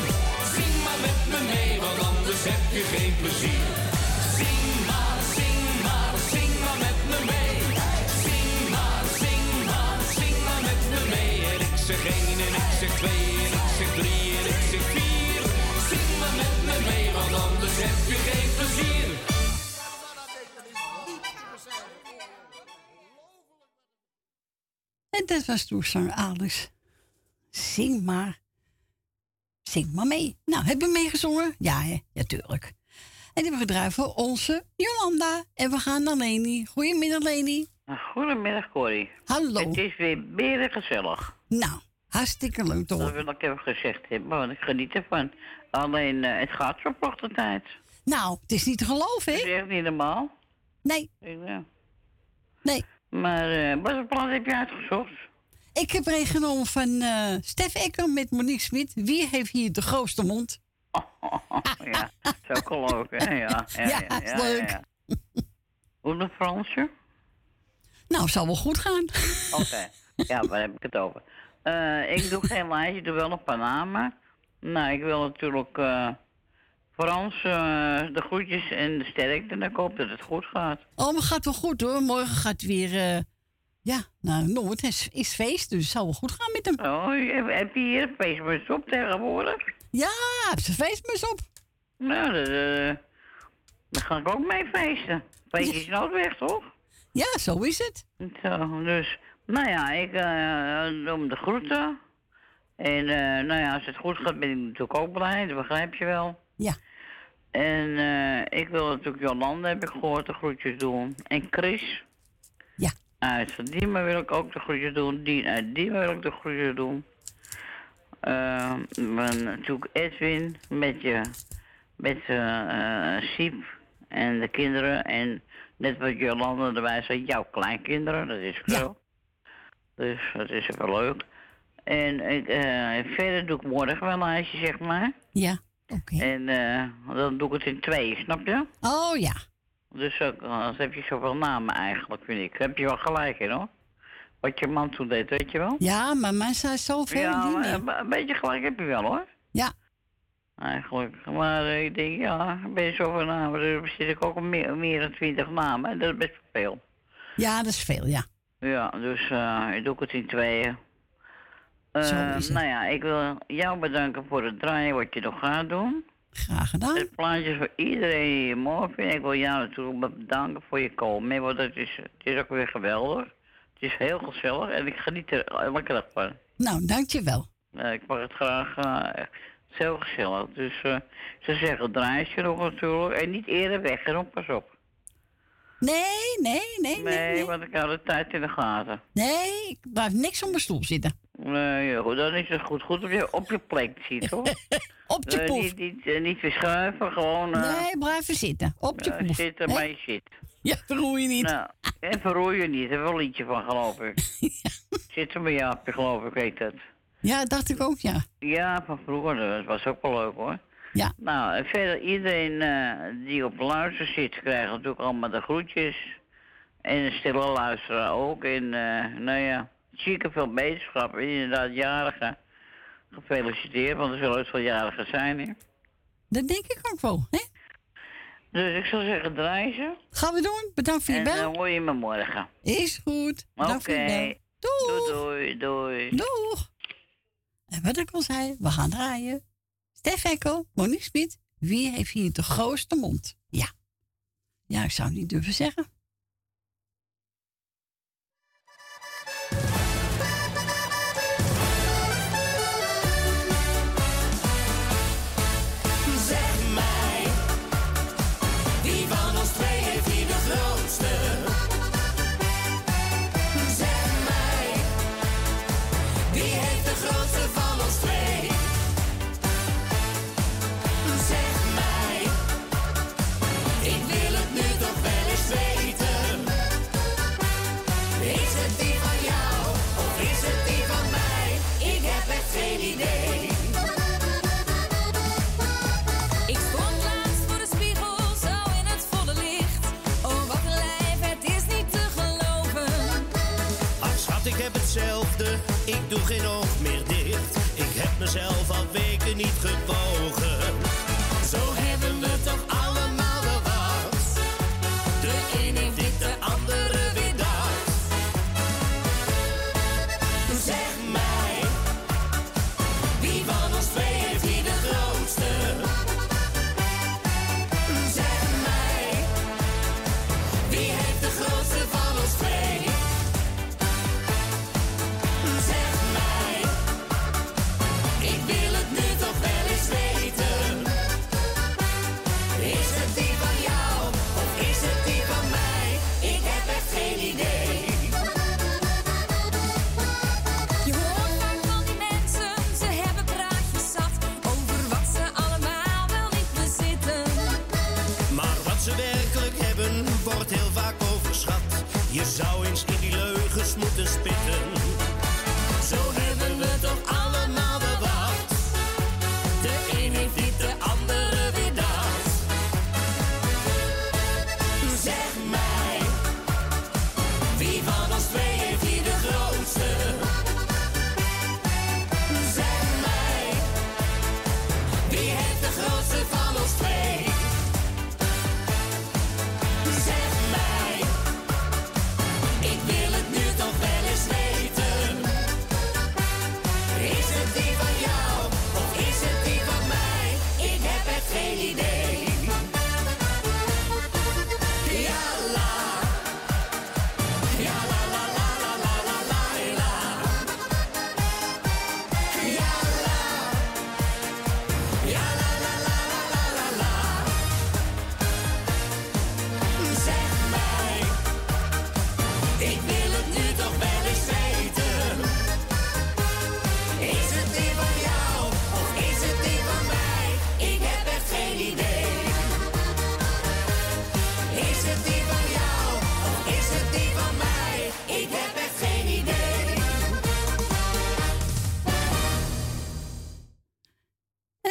Zing maar met me mee, want anders heb je geen plezier. Zing maar, zing maar, zing maar met me mee. Zing maar, zing maar, zing maar met me mee. En ik zeg en ik zeg twee en ik zeg drie en ik zeg vier. Zing maar met me mee, want anders heb je geen plezier. En dat was toezang Alex. Zing maar. Zing maar mee. Nou, hebben we meegezongen? Ja, hè? Ja, tuurlijk. En die voor onze Jolanda. En we gaan naar Leni. Goedemiddag, Leni. Goedemiddag, Corrie. Hallo. Het is weer beren gezellig. Nou, hartstikke leuk te Dat wil ik even gezegd hebben, want ik geniet ervan. Alleen, eh, het gaat zo de tijd. Nou, het is niet te geloven, hè? Dat is echt niet normaal. Nee. Ja. Nee. Maar eh, wat voor plaat heb je uitgezocht? Ik heb er een genomen van eh Stef Ecker met Monique Smit. Wie heeft hier de grootste mond? Ja, dat is ook leuk, hè? Ja, ja, Ja, ja, is ja, leuk. ja. Hoe Fransje? Nou, zal wel goed gaan. Oké, ja, waar heb ik het over? Eh, ik doe geen lijstje, ik doe wel nog een paar namen. Nou, ik wil natuurlijk eh, Frans eh, de groetjes en de sterkte. En ik hoop dat het goed gaat. Oh, maar gaat wel goed hoor. Morgen gaat weer... ja, nou, Noord is, is feest, dus het zal wel goed gaan met hem. Oh, heb, je hier een feestmuts op tegenwoordig? Ja, heb zijn feestmus op. Nou, dat, eh, daar ga ik ook mee feesten. Feestje is nooit weg, toch? Ja, zo is het. Zo, dus, nou ja, ik eh doe hem de groeten. En eh, nou ja, als het goed gaat ben ik natuurlijk ook blij, dat begrijp je wel. Ja. En eh, ik wil natuurlijk Jolanda, heb ik gehoord, de groetjes doen. En Chris. Ja. Uit Diemen wil ik ook de groetjes doen. Die uit Diemen wil ik de groetjes doen. Eh, maar natuurlijk Edwin met je, met eh Siep en de kinderen. En net wat Jolanda erbij zei, jouw kleinkinderen, dat is zo. Dus dat is even leuk. En ik, eh, verder doe ik morgen wel een lijstje, zeg maar. Ja, En eh, dan doe ik het in twee, snap je? Oh ja. Dus anders heb je zoveel namen eigenlijk, vind ik. Daar heb je wel gelijk in, hoor. Wat je man toen deed, weet je wel? Ja, maar mensen zijn zoveel ja, maar een- een beetje gelijk heb je wel, hoor. Ja. Eigenlijk. Maar eh, ik denk, ja, ben je zoveel namen. Er zit ik ook meer, meer dan twintig namen. En dat is best veel. Ja, dat is veel, ja. Ja, dus eh ik doe het in tweeën. Het. nou ja, ik wil jou bedanken voor het draaien wat je nog gaat doen. Graag gedaan. Het plaatje voor iedereen die je mooi vindt. Ik wil jou natuurlijk bedanken voor je komen. Want het is, het is ook weer geweldig. Het is heel gezellig en ik geniet er elke dag van. Nou, dankjewel. Eh, ik mag het graag. eh, het is heel gezellig. Dus eh, ze zeggen draai je nog natuurlijk. En niet eerder weg, hoor, pas op. Nee, nee, nee, nee. Nee, want ik hou de tijd in de gaten. Nee, ik blijf niks op mijn stoel zitten. Nee, ja, goed, dan is het goed. Goed op je, op je plek zitten, hoor. op je Eh, poef. Niet, niet, eh, niet verschuiven, gewoon... eh, Nee, blijf zitten. Op je poef. zitten waar je zit. Ja, verroei je niet. Nou, en verroei je niet. Daar heb wel een liedje van, geloof ik. Zitten bij Jaapje, geloof ik, heet dat. Ja, dacht ik ook, ja. Ja, van vroeger. Dat was ook wel leuk, hoor. Ja. Nou, en verder iedereen eh, die op luister zit, krijgt natuurlijk allemaal de groetjes. En een stille luisteraar ook. En eh, nou ja, zieke veel beterschap. Inderdaad, jarigen. Gefeliciteerd, want er zullen ooit veel jarigen zijn, hè. Dat denk ik ook wel, hè? Dus ik zou zeggen, draai ze. Gaan we doen. Bedankt voor je En bel. dan hoor je me morgen. Is goed. Bedankt voor je Oké. bel. Doeg. Doei, doei, doei. Doeg. En wat ik al zei, we gaan draaien. Stef Ekko, Monique Smit. Wie heeft hier de grootste mond? Ja. Ja, ik zou het niet durven zeggen. Geen meer. Ik heb mezelf al weken niet gewogen. zou in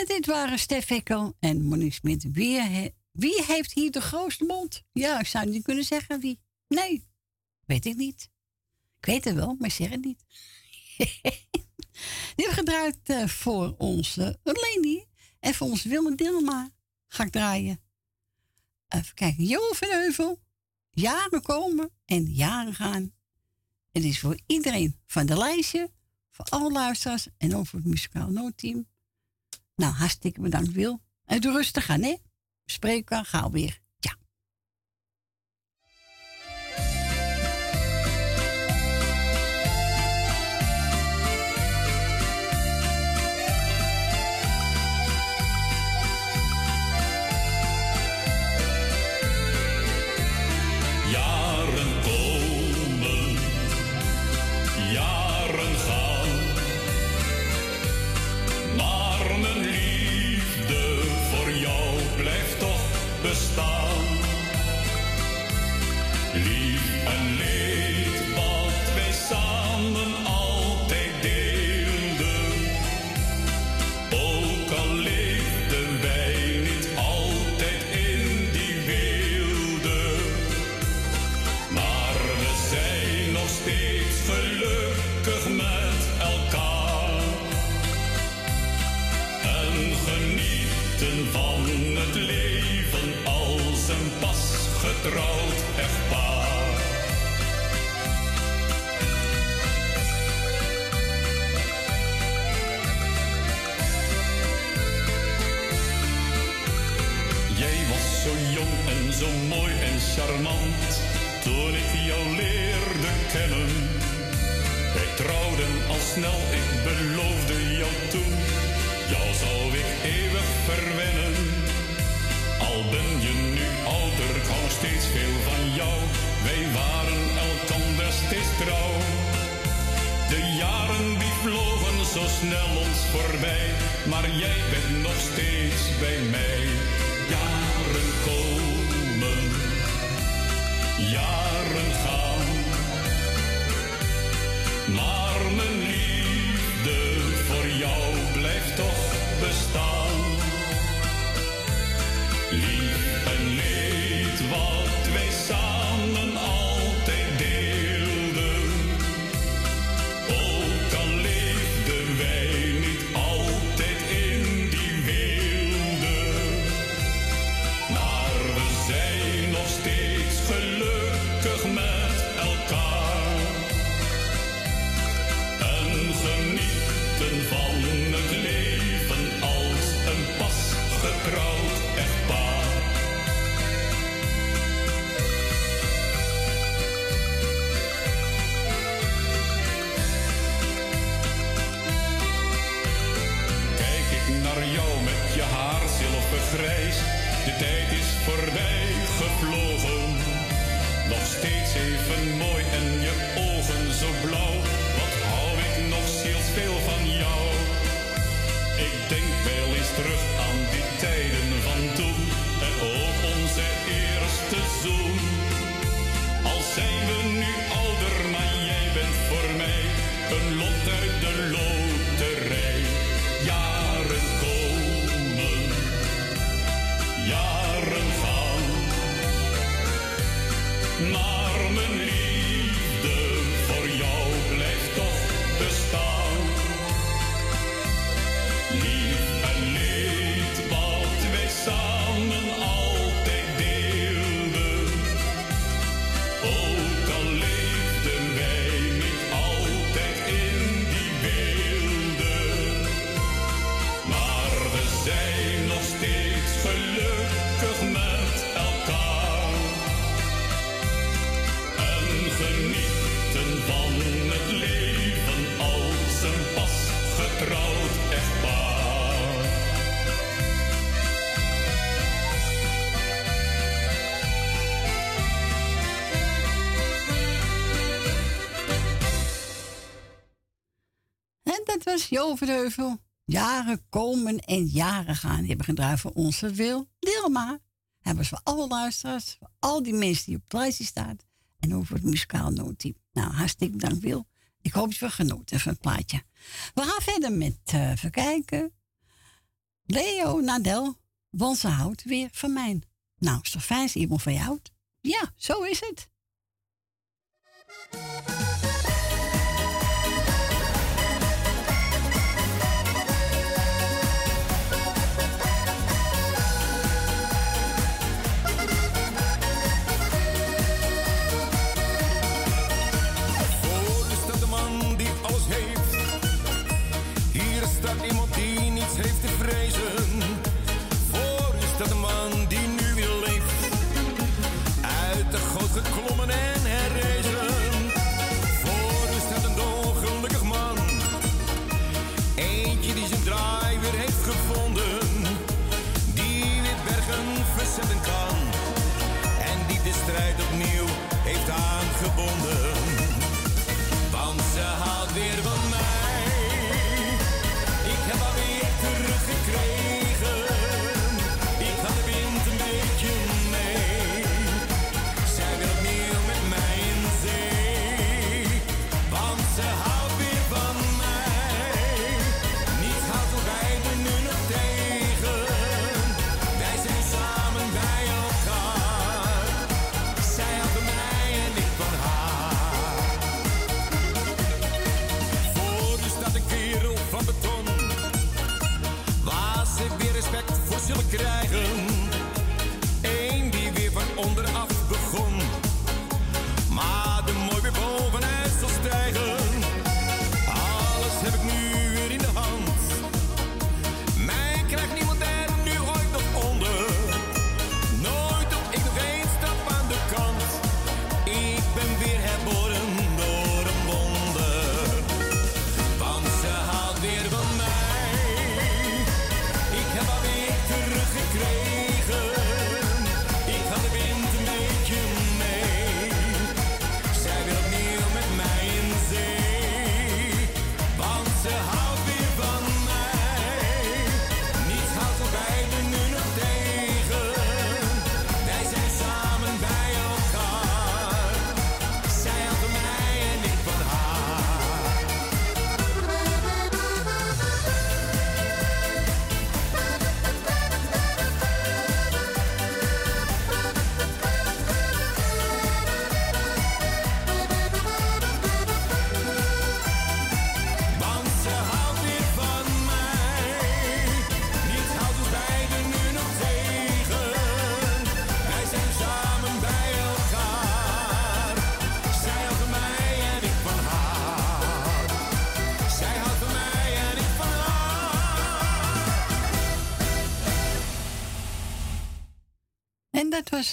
dit waren Stef Ekkel en Monique Smit. Wie, wie, heeft hier de grootste mond? Ja, ik zou niet kunnen zeggen wie. Nee, weet ik niet. Ik weet het wel, maar zeg het niet. Die hebben gedraaid uh, voor onze Leni en voor ons Wilma Dilma. Ga ik draaien. Even kijken. Jo van Heuvel. Jaren komen en jaren gaan. Het is voor iedereen van de lijstje, voor alle luisteraars en ook voor het muzikaal noodteam. Nou, hartstikke bedankt, Wil. En doe rustig aan, hè? Spreken we gauw weer. snel, ik beloofde jou toen. Jou zal ik eeuwig verwennen. Al ben je nu ouder, ik steeds veel van jou. Wij waren elkander steeds trouw. De jaren die vlogen zo snel ons voorbij. Maar jij bent nog steeds bij mij. Jaren komen, jaren gaan. zoen. Al zijn we nu ouder, maar jij bent voor mij een lot uit de loon. Toverdeuvel. Jaren komen en jaren gaan. Die hebben gedraaid voor onze wil. Dilma. Hebben ze voor alle luisteraars. Voor al die mensen die op de lijstje staan. En over het muzikaal noodteam. Nou, hartstikke bedankt Wil. Ik hoop dat je genoten van het plaatje. We gaan verder met eh, uh, verkijken. Leo Nadel. Want ze houdt weer van mij. Nou, is toch fijn als iemand van jou. houdt? Ja, zo is het.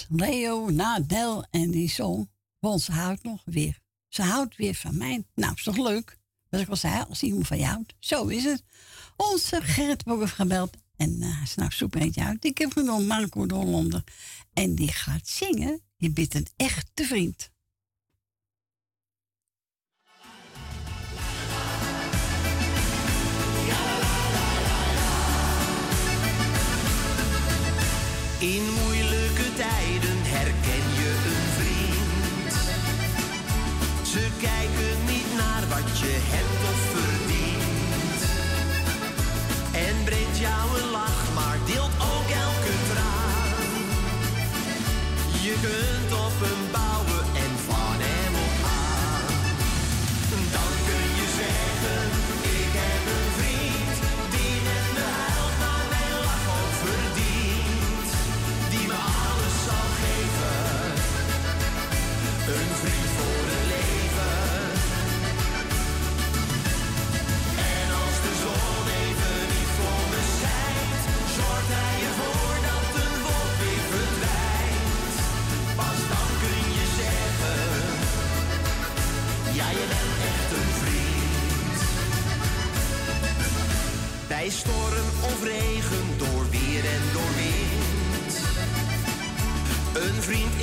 Leo Nadel en die zong, want ze houdt nog weer. Ze houdt weer van mij. Nou, is toch leuk? Wat ik al zei, als iemand van jou houdt. Zo is het. Onze Gerrit heeft gebeld en uh, hij snapt nou zoep eentje uit. Ik heb genoemd Marco de Hollander. En die gaat zingen. Je bent een echte vriend. In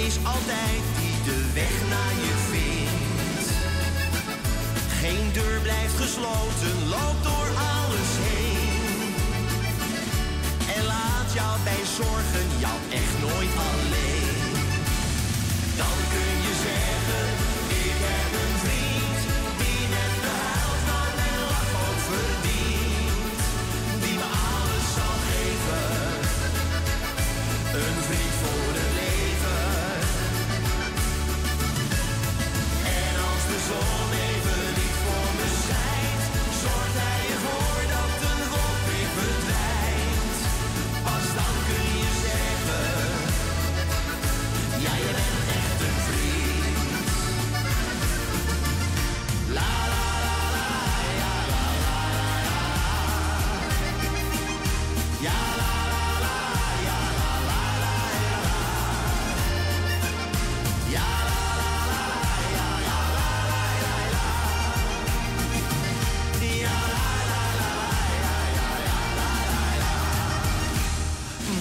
is altijd die de weg naar je vindt. Geen deur blijft gesloten, loop door alles heen. En laat jou bij zorgen jou echt nooit alleen. Dan kun je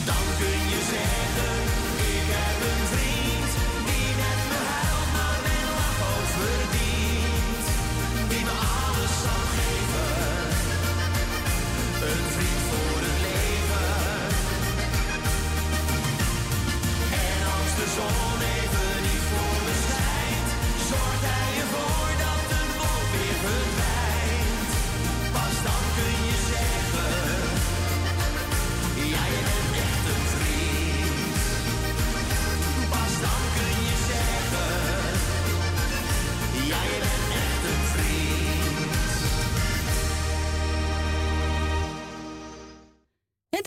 Dan kun je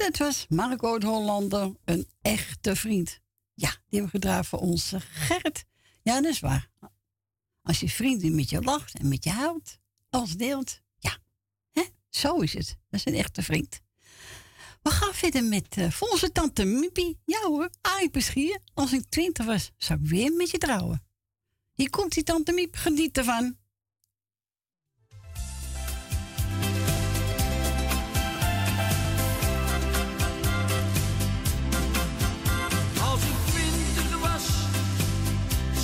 Dat was Marco de Hollander, een echte vriend. Ja, die hebben we gedraaid voor onze Gerrit. Ja, dat is waar. Als je vriend die met je lacht en met je houdt, als deelt, ja, hè? zo is het. Dat is een echte vriend. We gaan verder met eh, voor onze tante Miepie. Ja hoor, Arie Peschier. Als ik twintig was, zou ik weer met je trouwen. Hier komt die tante Miep, geniet ervan.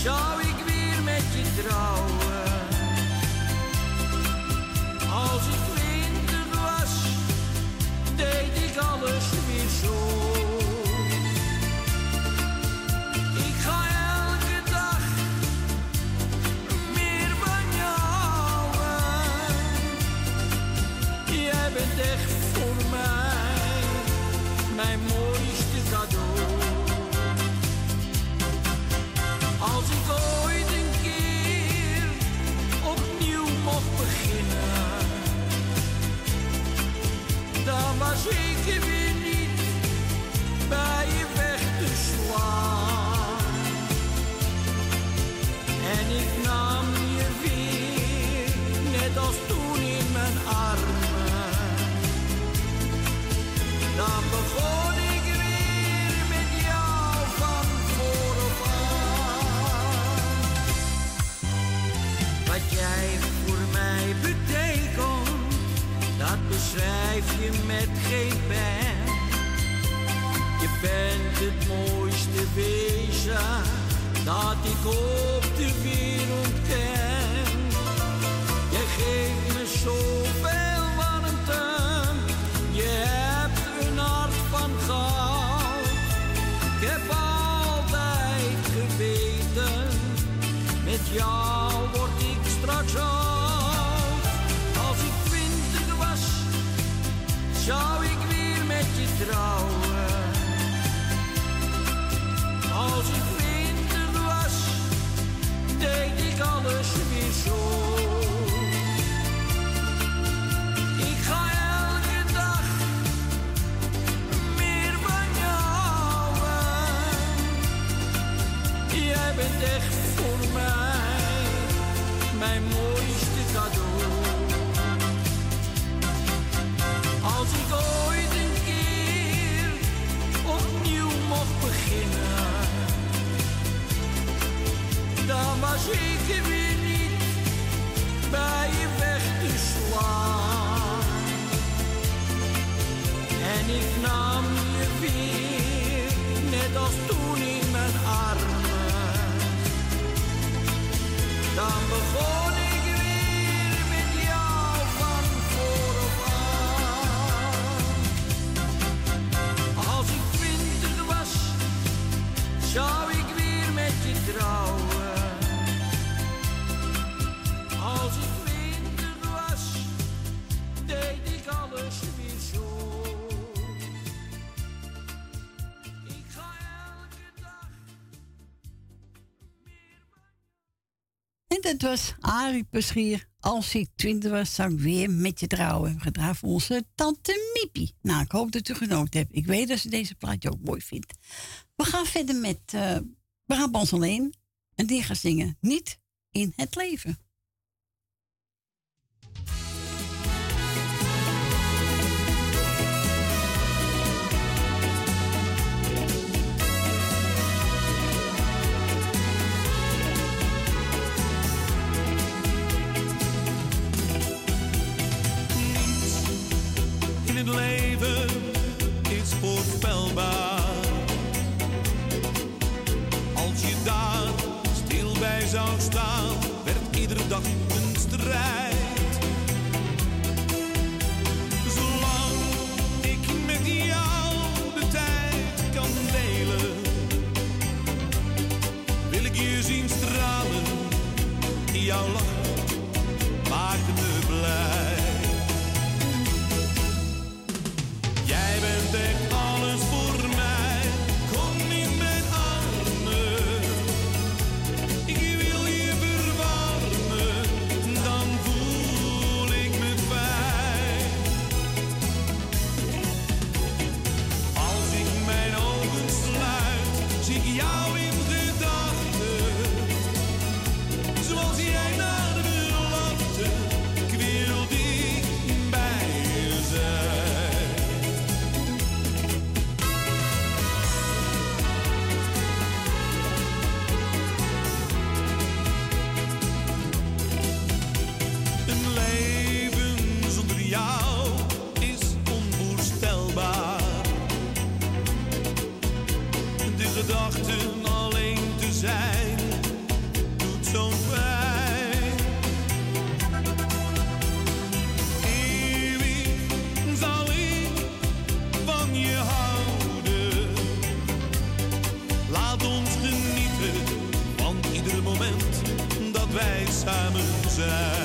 Zou dan dat beschrijf je met geen pen. Je bent het mooiste wezen dat ik op de wereld ken. Je geeft me zoveel Zou ik weer met je trouwen? Als ik winter was, deed ik alles weer zo. Ik ga elke dag meer van jou. Jij bent echt voor mij, mijn moeder. Maar ik weer niet bij je weg te. En ik nam je weer, net als toen in mijn armen. Dan begon ik. Dat was Arie Peschier. Als ik twintig was, zou ik weer met je trouwen. Gedaan voor onze tante Miepie. Nou, ik hoop dat u genoten hebt. Ik weet dat ze deze plaatje ook mooi vindt. We gaan verder met Brabants alleen. En die gaat zingen Niet in het leven. Het leven is voorspelbaar. Als je daar stil bij zou staan, werd iedere dag een strijd. Zolang ik met jou de tijd kan delen, wil ik je zien stralen. Jouw lach maakt Jij samen zijn.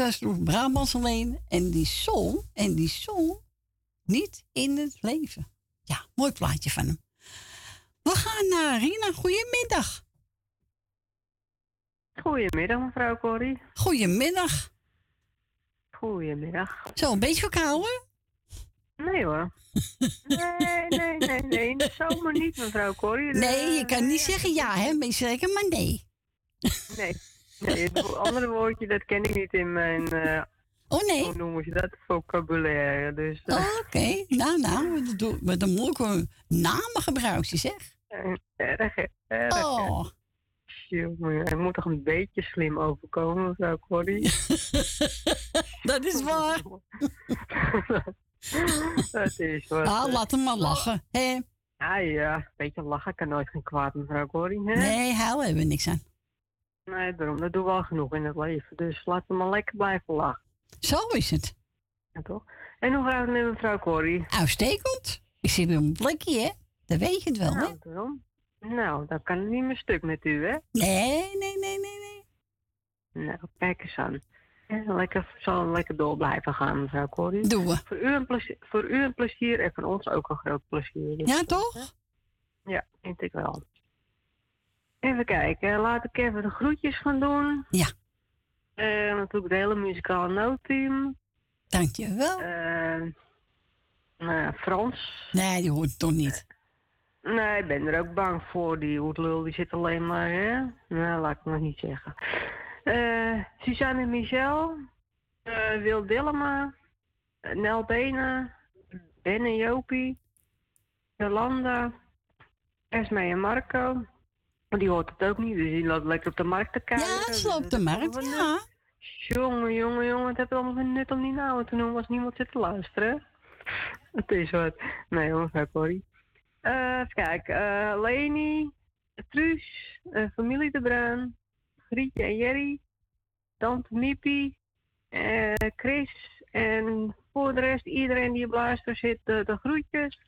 Dat toen Brabants alleen. En die zong, en die zong niet in het leven. Ja, mooi plaatje van hem. We gaan naar Rina. Goedemiddag. Goedemiddag, mevrouw Corrie. Goedemiddag. Goedemiddag. Zo, een beetje verkouden? Nee hoor. Nee, nee, nee, nee. In de zomer niet, mevrouw Corrie. Nee, je kan niet zeggen ja, hè? Maar je zeggen maar nee. Nee. Nee, het andere woordje, dat ken ik niet in mijn... eh, oh nee? Hoe noemen ze dat? Vocabulaire. Dus, eh, Oké, nou, nou, met de- met een moeilijke namen gebruik je, zeg. eh, erg, erg. Oh. Het moet toch een beetje slim overkomen, mevrouw Corrie? Dat is waar. dat is wat. Ah, laat hem maar lachen, hè? Ah ja, een beetje lachen kan nooit geen kwaad, mevrouw Corrie. Hè? Nee, huilen hebben we niks aan. Nee, daarom. Dat doen we al genoeg in het leven. Dus laten we maar lekker blijven lachen. Zo is het. Ja, toch? En hoe gaat het met mevrouw Corrie? Uitstekend. Ik zit weer een plekje, hè? Dat weet je het wel, hè? Nou, daarom. Nou, dan kan het niet meer stuk met u, hè? Nee, nee, nee, nee, nee. Nou, kijk eens aan. Lekker, zal lekker door blijven gaan, mevrouw Corrie. Doen we. Voor u, een plezier, voor u een plezier en van ons ook een groot plezier. Dus, Ja, toch? Ja, vind ik wel. Even kijken, laat ik even de groetjes gaan doen. Ja. Eh, natuurlijk het hele muzikale noodteam. Dankjewel. Eh nou ja, Frans. Nee, die hoort toch niet. Nee, ik ben er ook bang voor. Die hoedlul die zit alleen maar, hè? Nou, laat ik maar niet zeggen. Eh Suzanne Michel, eh Wil Dillema, eh, Nel Benen, Ben en Jopie, Jolanda, Esme en Marco. Maar die hoort het ook niet, dus die loopt lekker op de markt te kijken. Ja, ze loopt op de markt, ja. Jongen, jongen, jongen, het heeft allemaal geen nut om die nou te noemen als niemand zit te luisteren. Het is wat. Nee, nou, Corrie. Eh, even kijken. eh Leni, Truus, eh, familie De Bruin, Grietje en Jerry, Tante Miepie, eh, Chris en voor de rest iedereen die op luister zit, eh, de groetjes.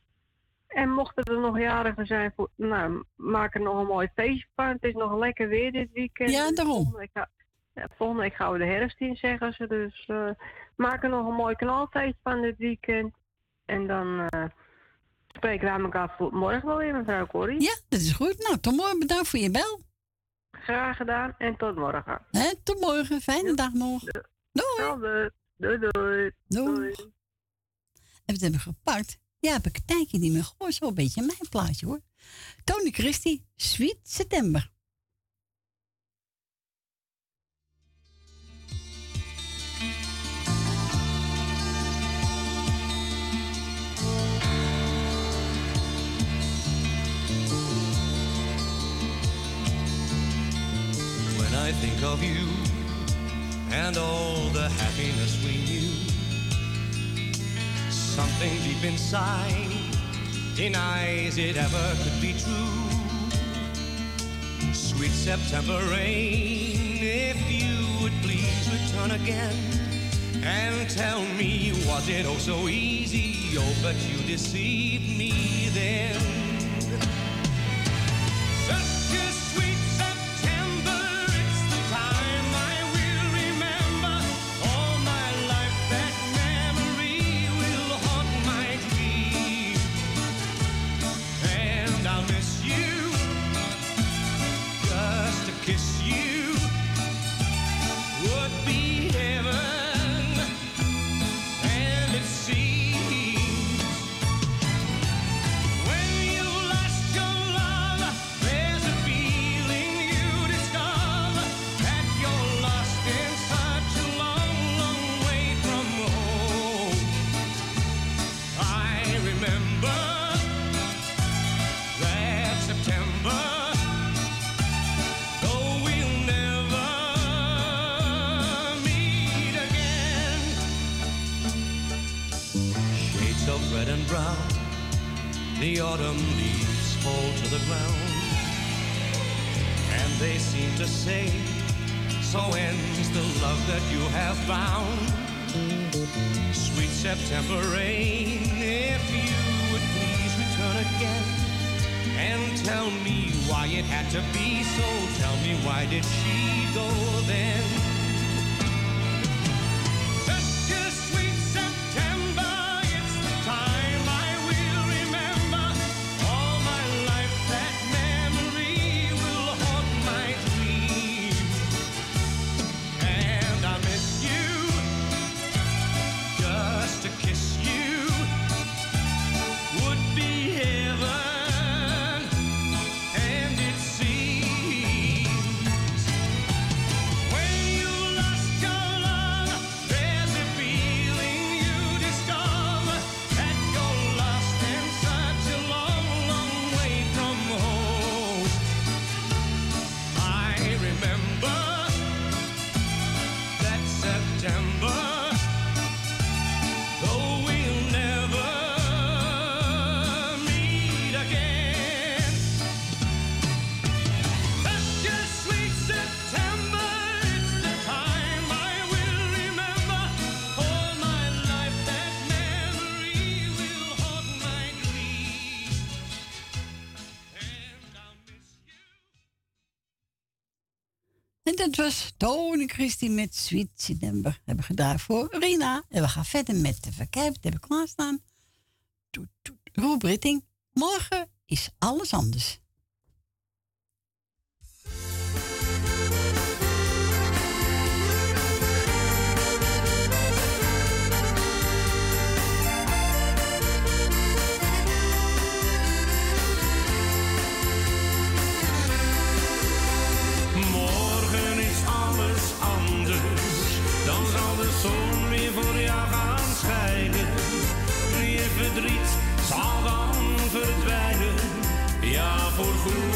En mochten er nog jarigen zijn, voor, nou, maak er nog een mooi feestje van. Het is nog lekker weer dit weekend. Ja, daarom. Volgende week, ga- ja, volgende week gaan we de herfst in, zeggen ze. Dus eh, maak er nog een mooi knalfeest van dit weekend. En dan eh, spreken we aan elkaar voor morgen wel weer, mevrouw Corrie. Ja, dat is goed. Nou, tot morgen. Bedankt voor je bel. Graag gedaan en tot morgen. Hè, tot morgen. Fijne dag nog. Doei. Doei, doei. Doei. En wat hebben we gepakt? Ja, heb ik een tijdje niet meer gehoord. Zo een beetje mijn plaatje hoor. Tony Christie, Sweet September. When I think of you and all something deep inside denies it ever could be true. Sweet September rain, if you would please return again and tell me, was it oh so easy? Oh, but you deceived me then. Autumn leaves fall to the ground, and they seem to say, So ends the love that you have found. Sweet September rain, if you would please return again and tell me why it had to be so. Tell me why did she go then? zusters Christie met Sweet September hebben gedaan voor Rina. En we gaan verder met de verkijf. dat heb ik klaarstaan. Roep Britting, morgen is alles anders. voor.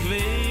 ik weet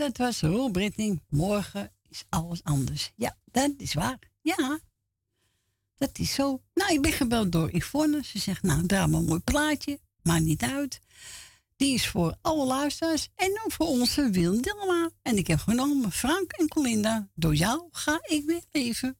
dat was Roel Brittany. Morgen is alles anders. Ja, dat is waar. Ja, dat is zo. Nou, ik ben gebeld door Yvonne. Ze zegt, nou, draai een mooi plaatje. Maakt niet uit. Die is voor alle luisteraars en ook voor onze Wil Dilma. En ik heb genomen Frank en Colinda. Door jou ga ik weer leven.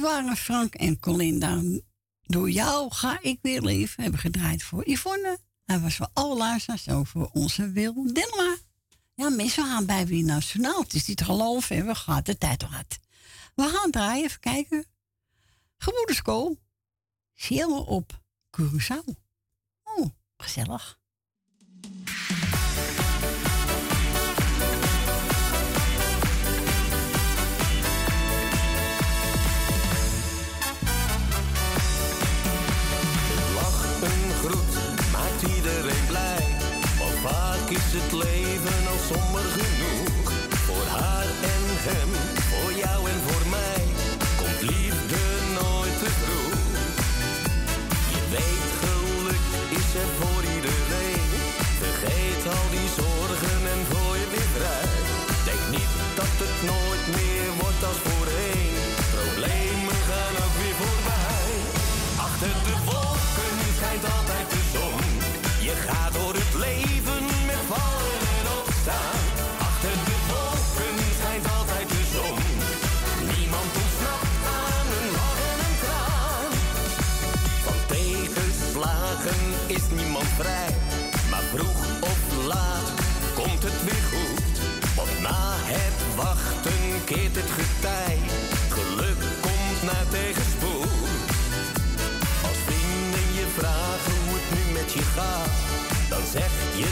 Waren Frank en Colinda. Door jou ga ik weer leven. We hebben gedraaid voor Yvonne. Hij was voor alle luisteraars over voor onze Wil Dilma. Ja, mensen gaan bij wie nationaal. Het is niet te geloven. En we gaan de tijd hard. We gaan draaien. Even kijken. Gemoederskool. Zeelen op Curaçao. Oh, gezellig.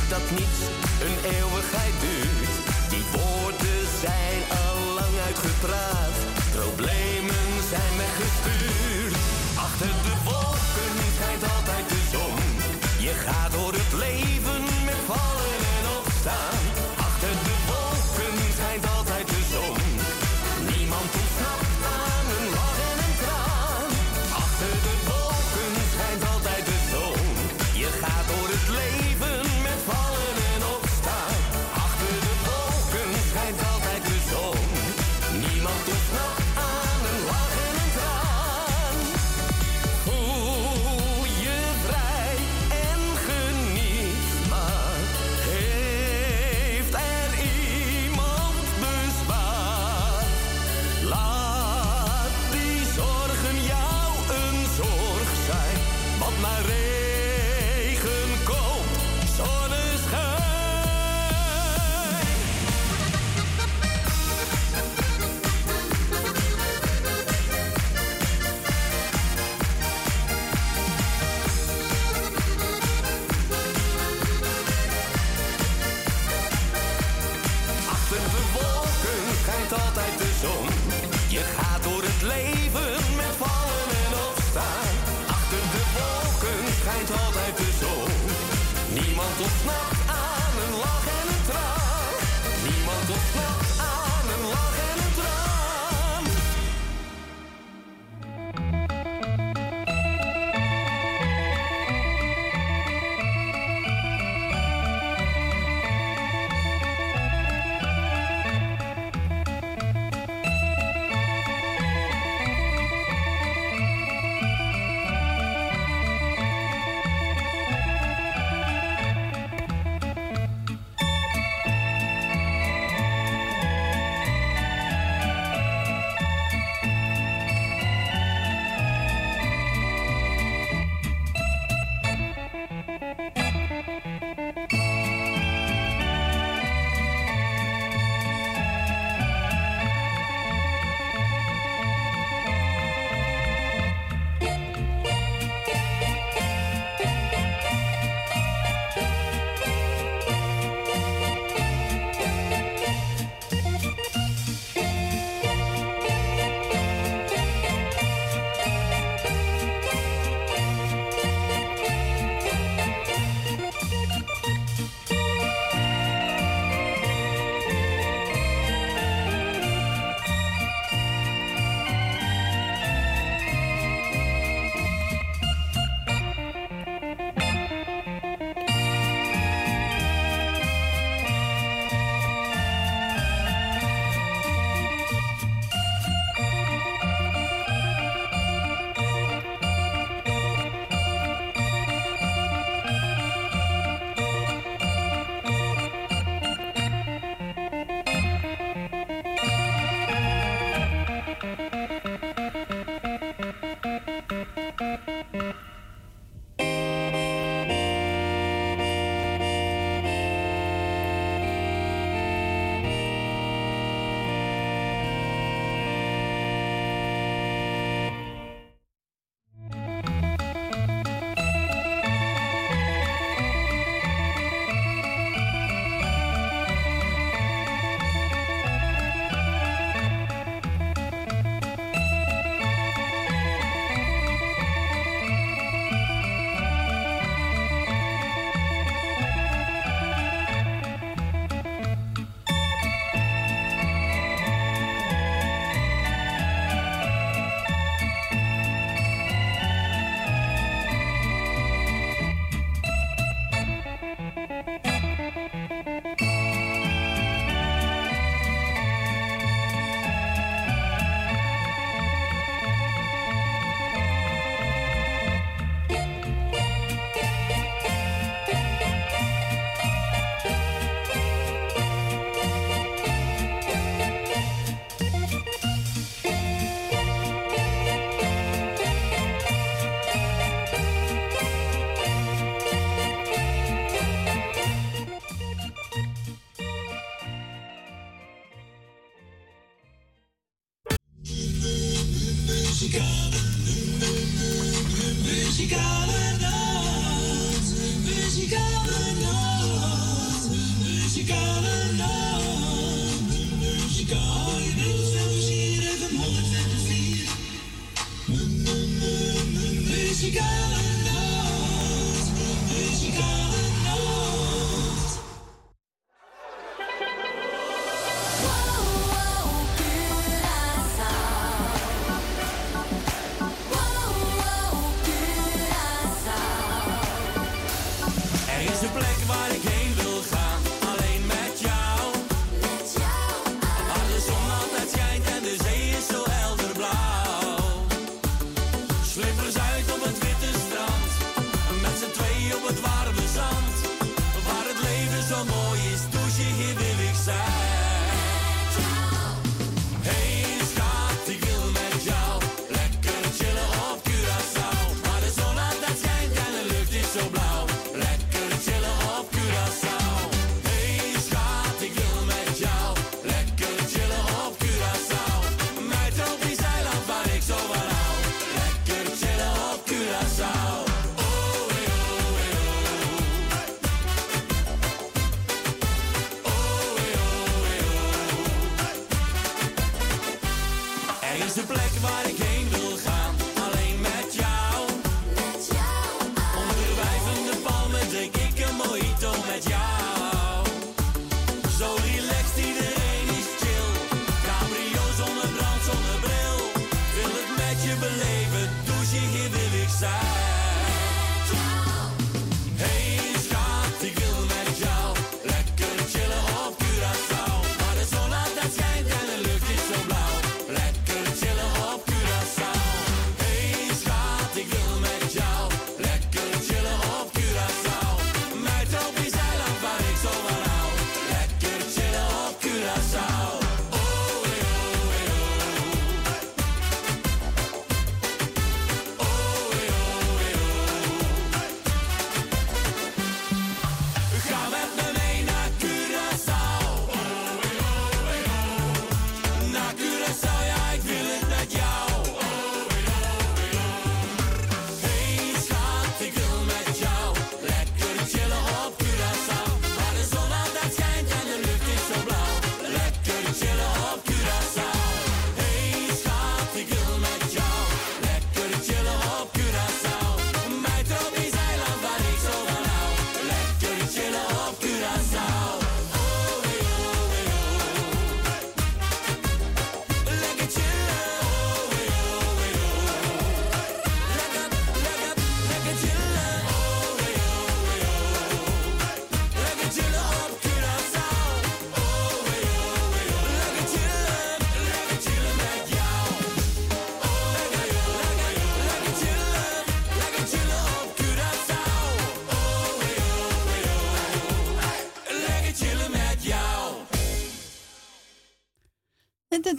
dat niets een eeuwigheid duurt. Die woorden zijn al lang uitgepraat.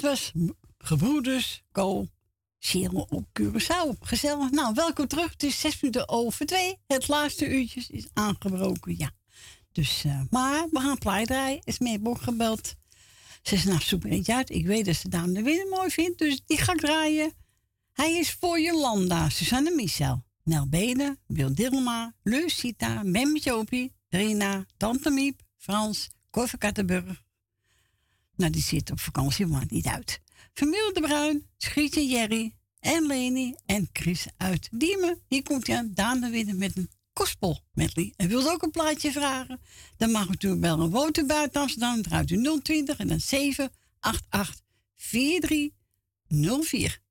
was Gebroeders kool, Cheryl op Curaçao. Gezellig. Nou, welkom terug. Het is zes minuten over twee. Het laatste uurtje is aangebroken, ja. Dus, eh, maar we gaan plaai draaien. Is Meeborg gebeld. Ze is nou zoek eentje uit. Ik weet dat ze Daan de winnen mooi vindt, dus die ga ik draaien. Hij is voor Jolanda, Susanne Michel, Nel Bede, Wil Dilma, Lucita, Mem Jopie, Rina, Tante Miep, Frans, Corver Kattenburg, nou, die zit op vakantie, maakt niet uit. Familie de Bruin, Schietje Jerry en Leni en Chris uit Diemen. Hier komt hij aan, Daan de Winnen met een gospel medley. En wilt ook een plaatje vragen? Dan mag u natuurlijk bellen. een u buiten Amsterdam, draait u 020 en dan 788 4304.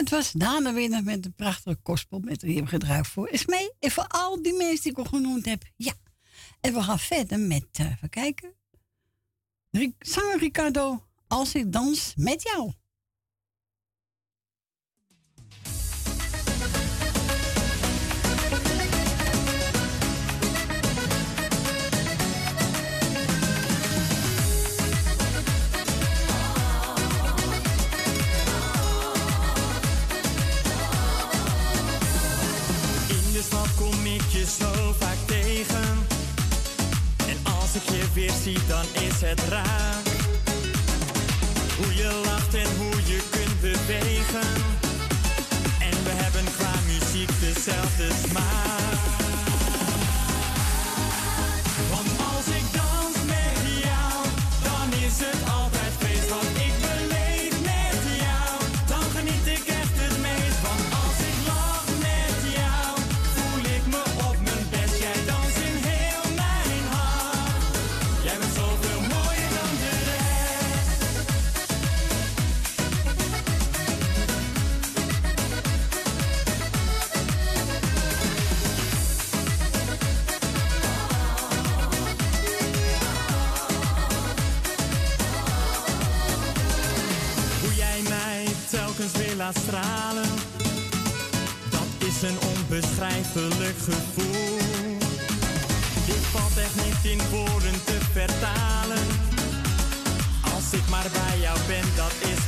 Dat was Dana met de prachtige gospel met die hebben gedraaid voor Esmee. En voor al die mensen die ik al genoemd heb. Ja. En we gaan verder met, eh even kijken. Zanger Ricardo, als ik dans met jou. Je zo vaak tegen. En als ik je weer zie, dan is het raar. Hoe je lacht en hoe je kunt bewegen. En we hebben qua muziek dezelfde smaak. Stralen, dat is een onbeschrijfelijk gevoel. Dit valt echt niet in woorden te vertalen. Als ik maar bij jou ben, dat is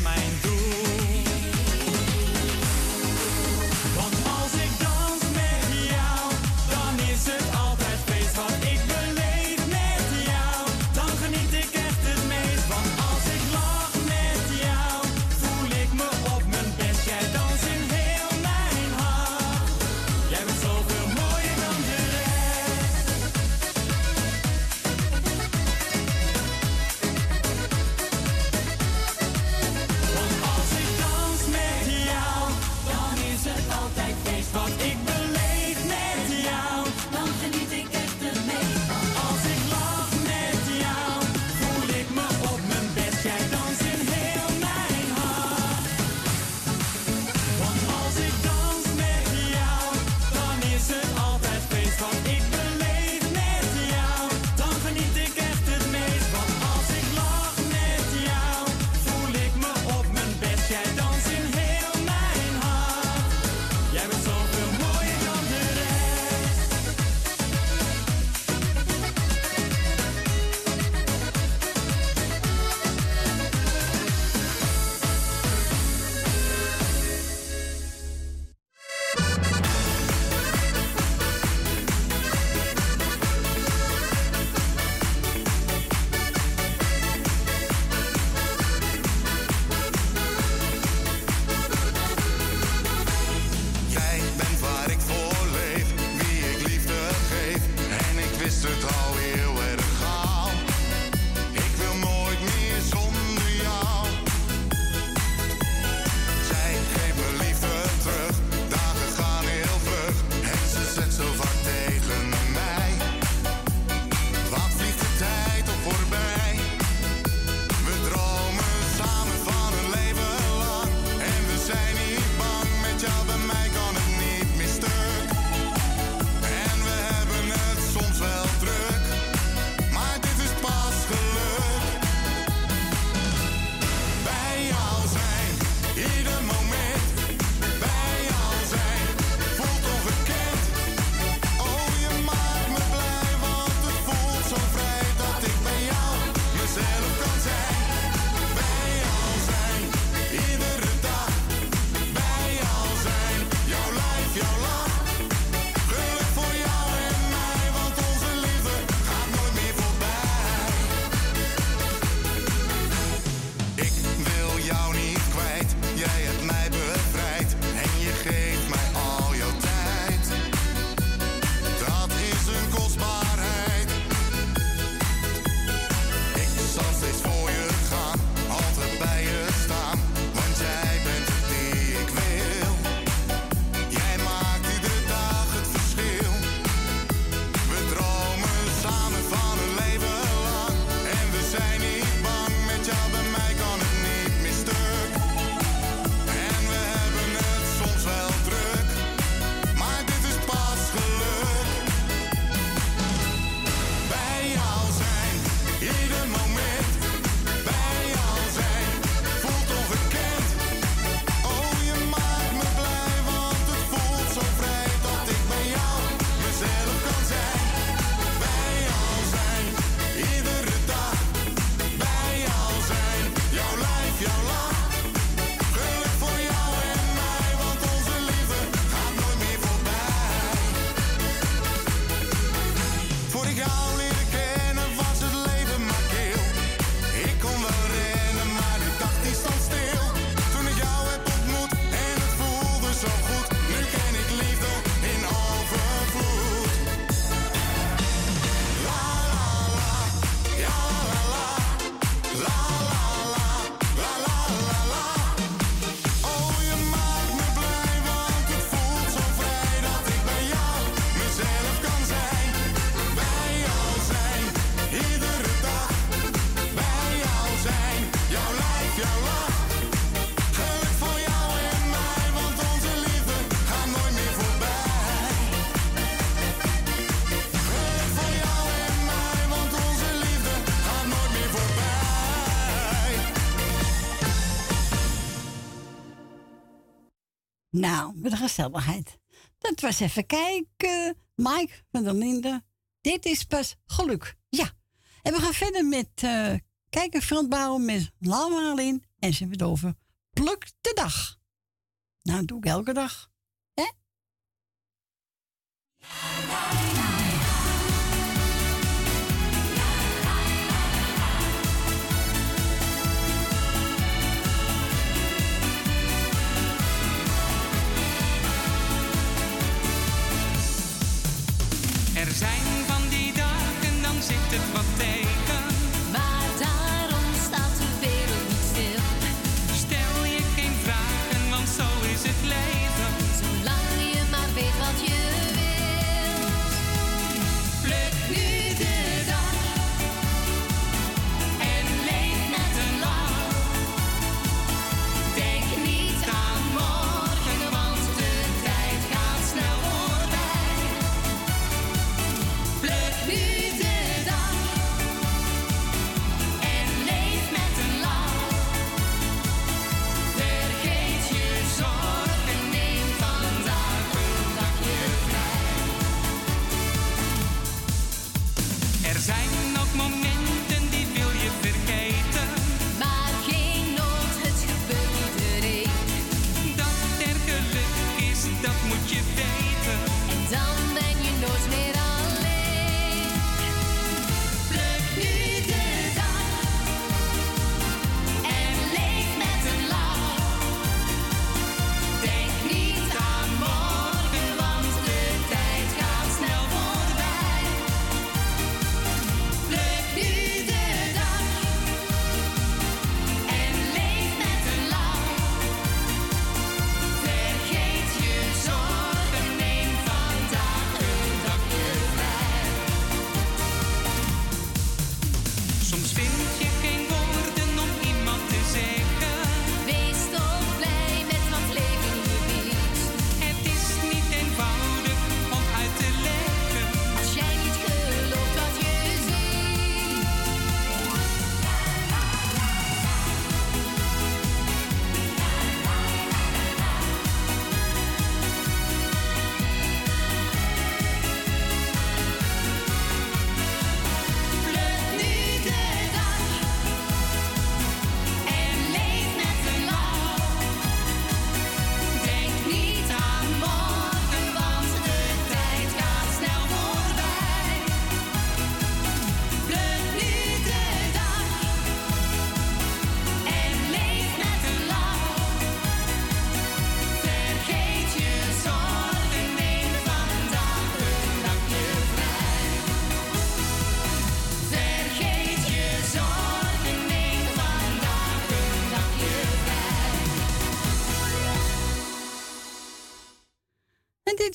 Nou, met de gezelligheid. Dat was even kijken. Mike van der Linde. Dit is pas geluk. Ja. En we gaan verder met eh kijken, front bouwen met Laura in. En ze hebben het over pluk de dag. Nou, dat doe ik elke dag. Hè? Er zijn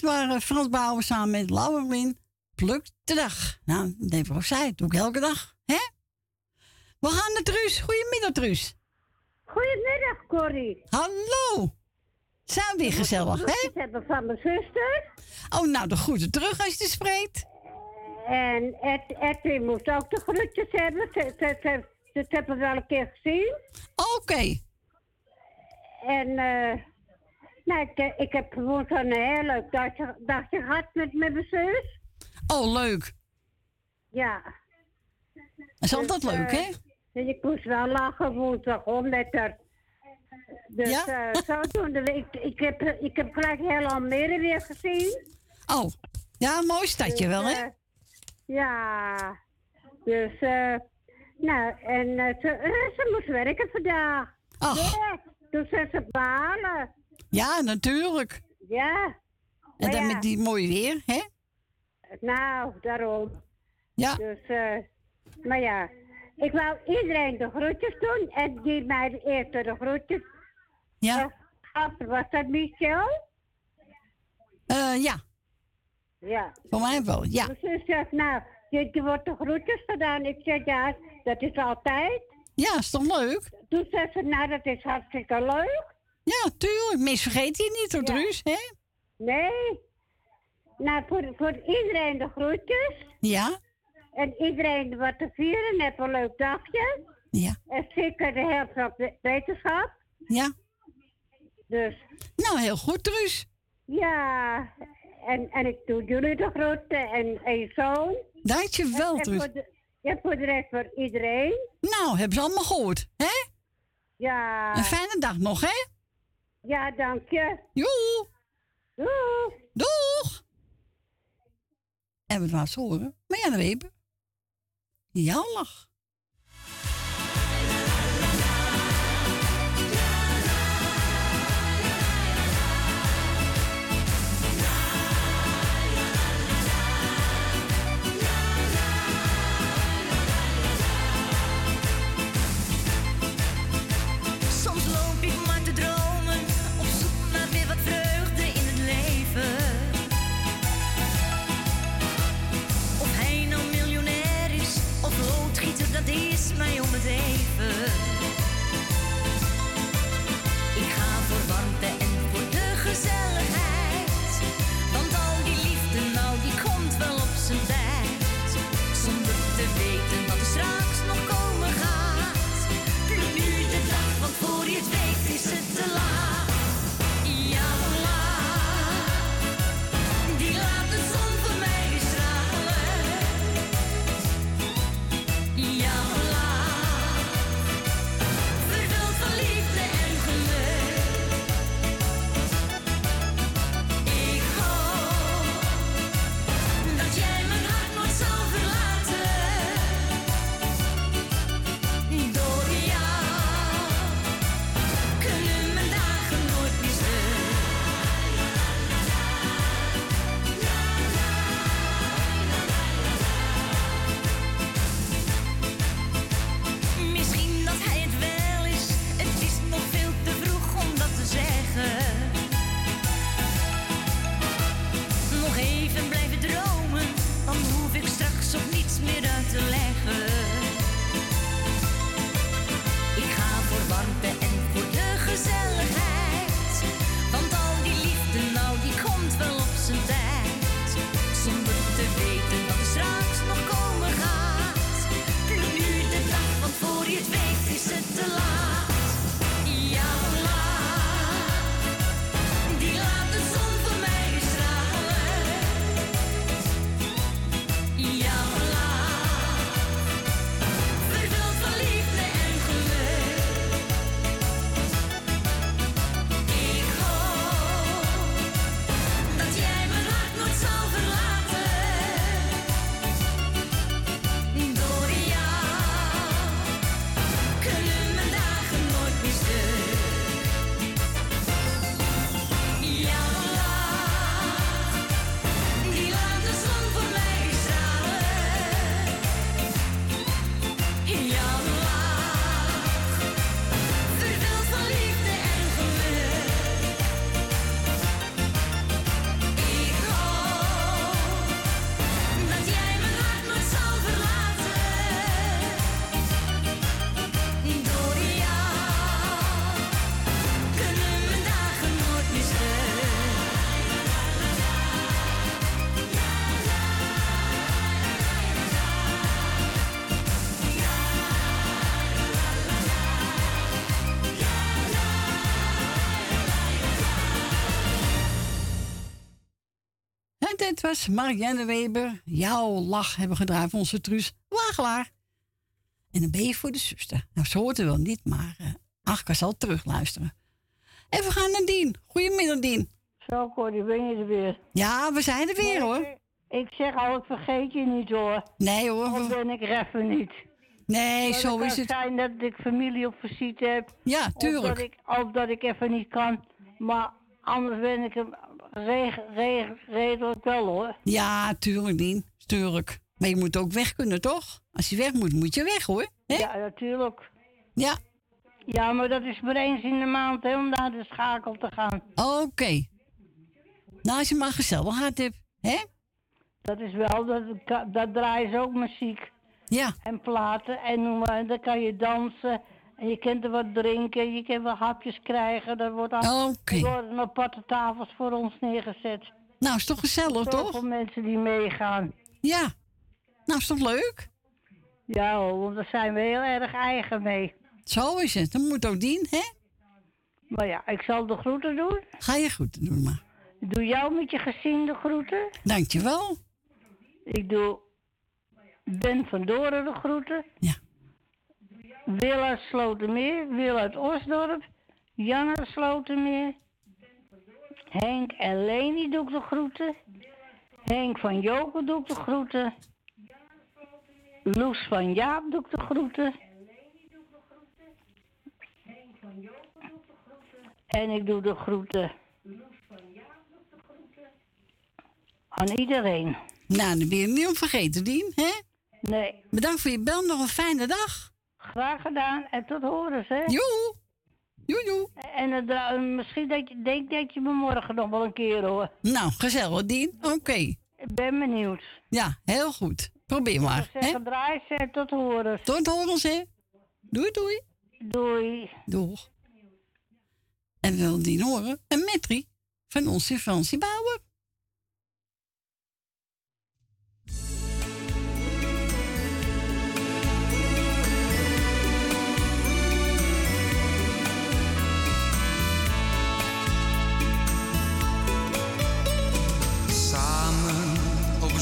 waren Frans Bouwen samen met Lauwerlin. Pluk de dag. Nou, even of zij, doe ik elke dag. Hè? We gaan naar Truus. Goedemiddag, Truus. Goedemiddag, Corrie. Hallo. Zijn we weer gezellig, hè? Ik hebben van mijn zuster. Oh, nou, de groeten terug als je het spreekt. En Ed, Edwin moest ook de groetjes hebben. Dat, dat, dat, dat hebben we wel een keer gezien. Oké. En eh nou, ik, ik heb gewoon zo'n heel leuk dagje, dagje gehad met, met mijn zus. Oh, leuk. Ja. Dat is altijd Dus, leuk, eh, hè? En ik moest wel lachen woensdag om met haar. Dus Ja? eh, zodoende, ik, ik, heb, ik heb gelijk heel Almere weer gezien. Oh, ja, mooi stadje wel, hè? eh, ja, dus, eh, nou, en eh, ze, eh, ze moest werken vandaag. Ja, dus ze ze balen. Ja, natuurlijk. Ja. En dan ja, met die mooi weer, hè? Nou, daarom. Ja. Dus, eh, maar ja, ik wou iedereen de groetjes doen en die mij de eerste de groetjes. Ja. gaf. was dat Michel? Eh, ja, Ja. voor mij wel, ja. Mijn zus zegt, nou, je, je wordt de groetjes gedaan. Ik zeg, ja, dat is altijd. Ja, is toch leuk? Toen zei ze, nou, dat is hartstikke leuk. Ja, tuurlijk. Mis vergeet je niet, hoor, Truus, hè? Nee. Nou, voor, voor iedereen de groetjes. Ja, En iedereen wat te vieren, heb een leuk dagje. Ja. En zeker de helft van de wetenschap. ja. Dus Nou, heel goed, Truus. ja, en, en ik doe jullie de groeten en, en je zoon. Dankjewel, En- en Truus. Ja, voor de rest voor iedereen. Nou, hebben ze allemaal gehoord, hè? Ja. Een fijne dag nog, hè? Ja, dank je. Joe. Doeg. Doeg. En we laten horen. Maar ja, Weber. Jouw lach. Dat is mij om het even. Leggen. Was Marianne Weber. Jouw lach hebben gedraaid voor onze Truus Wagelaar. En een B voor de zuster. Nou, ze hoort er wel niet, maar eh Achka zal terugluisteren. En we gaan naar Dien. Goedemiddag, Dien. Zo, Corrie, ben je er weer? Ja, we zijn er weer, hoor. Ik zeg al, ik vergeet je niet hoor. Nee hoor. Dan ben ik even niet. Nee, Maar zo het is kan het. zijn dat ik familie op visite heb. Ja, Of tuurlijk. dat ik, of dat ik even niet kan. Maar anders ben ik hem reg, reg, redelijk wel hoor. Ja, tuurlijk, Dien. Tuurlijk. Maar je moet ook weg kunnen, toch? Als je weg moet, moet je weg, hoor. Ja, natuurlijk. Ja. Ja, maar dat is maar eens in de maand hè, om naar de schakel te gaan. Oké. Nou, als je maar gezelligheid hebt, hè? Dat is wel, dat, dat draaien ze ook muziek. Ja. En platen. En dan kan je dansen. En je kunt er wat drinken. Je kunt wat hapjes krijgen. Er, wordt al, er worden aparte tafels voor ons neergezet. Nou, is toch gezellig, toch? Voor mensen die meegaan. Ja. Nou, is toch leuk? Ja hoor, want daar zijn we heel erg eigen mee. Zo is het. Dat moet ook dien, hè? Maar ja, ik zal de groeten doen. Ga je goed doen, maar. Ik doe jou met je gezin de groeten. Dankjewel. Ik doe Ben van Doren de groeten. Ja. Wil uit Slotermeer, Wil uit Osdorp, Jan uit Slotermeer. Henk en Leni doe ik de groeten. Henk van Joken doe ik de groeten. Loes van Jaap doe ik de groeten. En ik doe de groeten aan iedereen. Nou, dan ben je niet om vergeten, Dien, hè? Nee. Bedankt voor je bel. Nog een fijne dag. Graag gedaan en tot horens, hè? Joe. Joe, joe. En het, eh, misschien dat je denkt dat je me morgen nog wel een keer hoor. Nou, gezellig, Dien. Oké. Ik ben benieuwd. Ja, heel goed. Probeer maar. Ik draai en tot horens. Tot horens, hè? Doei, doei. Doei. Doeg. En willen Dien horen. Een metrie van onze Fransie Bouwer.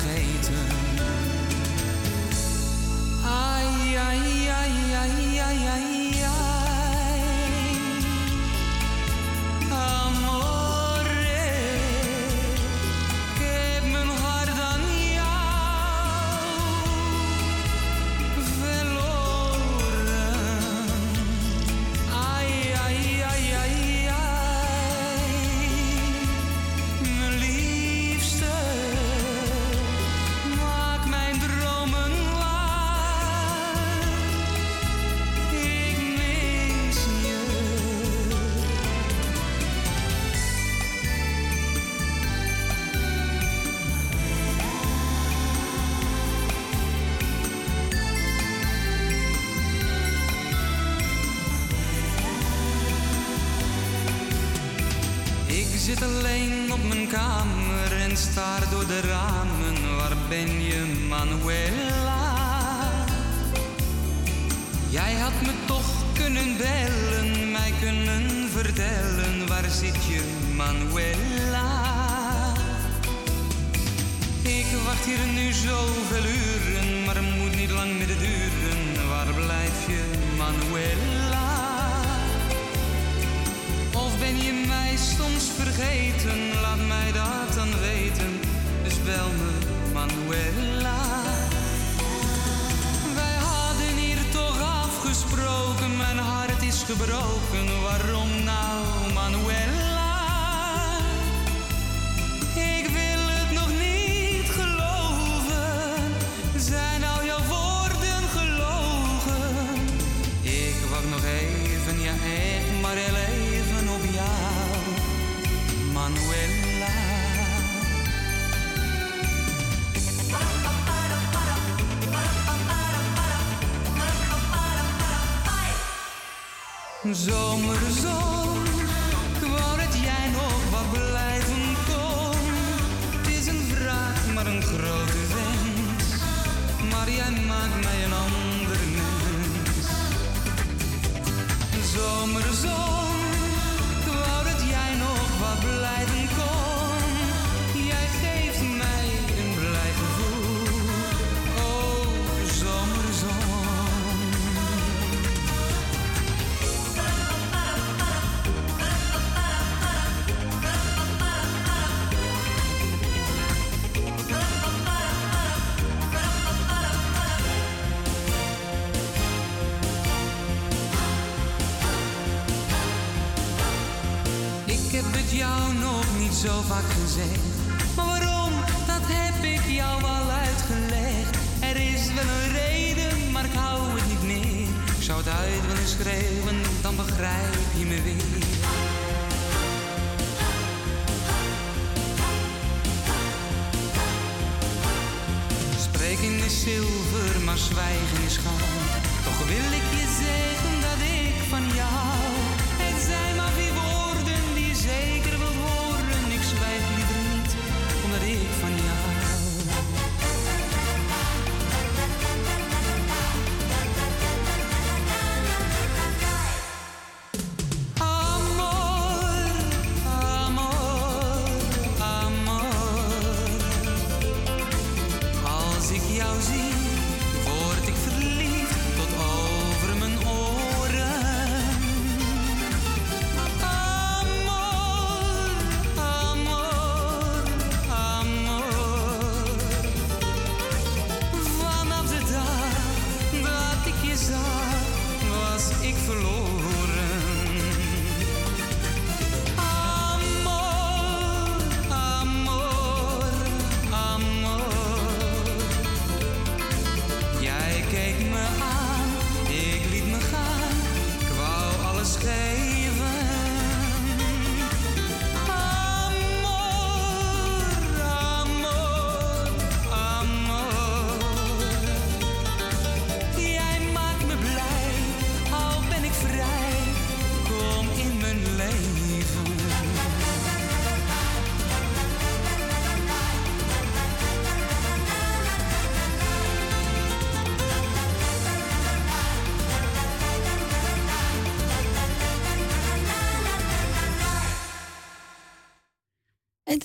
vergeten? Ai, ai, ai, ai, ai, ai, ai. Amore,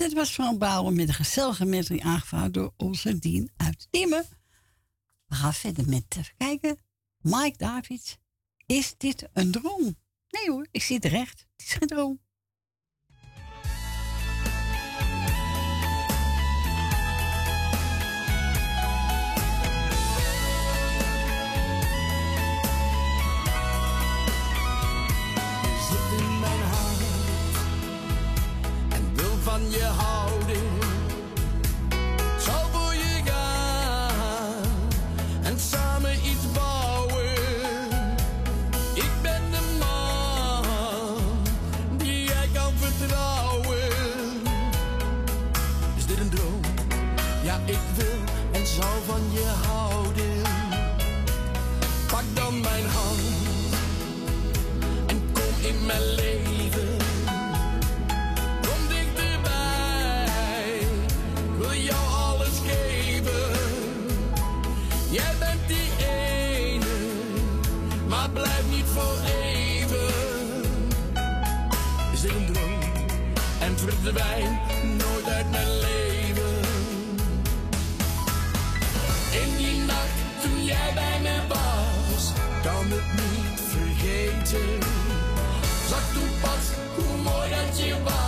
Het was van Bouwen met een gezellige metrie aangevraagd door onze Dien uit Diemen. We gaan verder met, even kijken, Mike Davids. Is dit een droom? Nee hoor, ik zit recht. Het is geen droom. 也好 nooit uit mijn leven. In die nacht toen jij bij me was, kan het niet vergeten. Zag toen pas hoe mooi dat je was.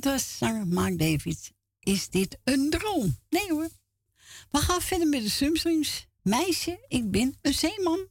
Was zanger Mark Davids. Is dit een droom? Nee hoor. We gaan verder met de Sumstrings. Meisje, ik ben een zeeman.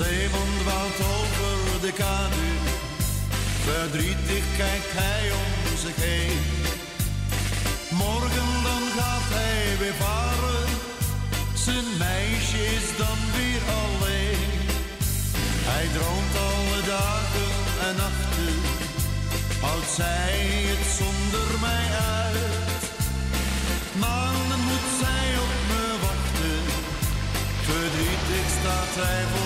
Een zeeman dwaalt over de kade. Verdrietig kijkt hij om zich heen. Morgen dan gaat hij weer varen. Zijn meisje is dan weer alleen. Hij droomt alle dagen en nachten. Houdt zij het zonder mij uit. Maanden moet zij op me wachten. Verdrietig staat hij voor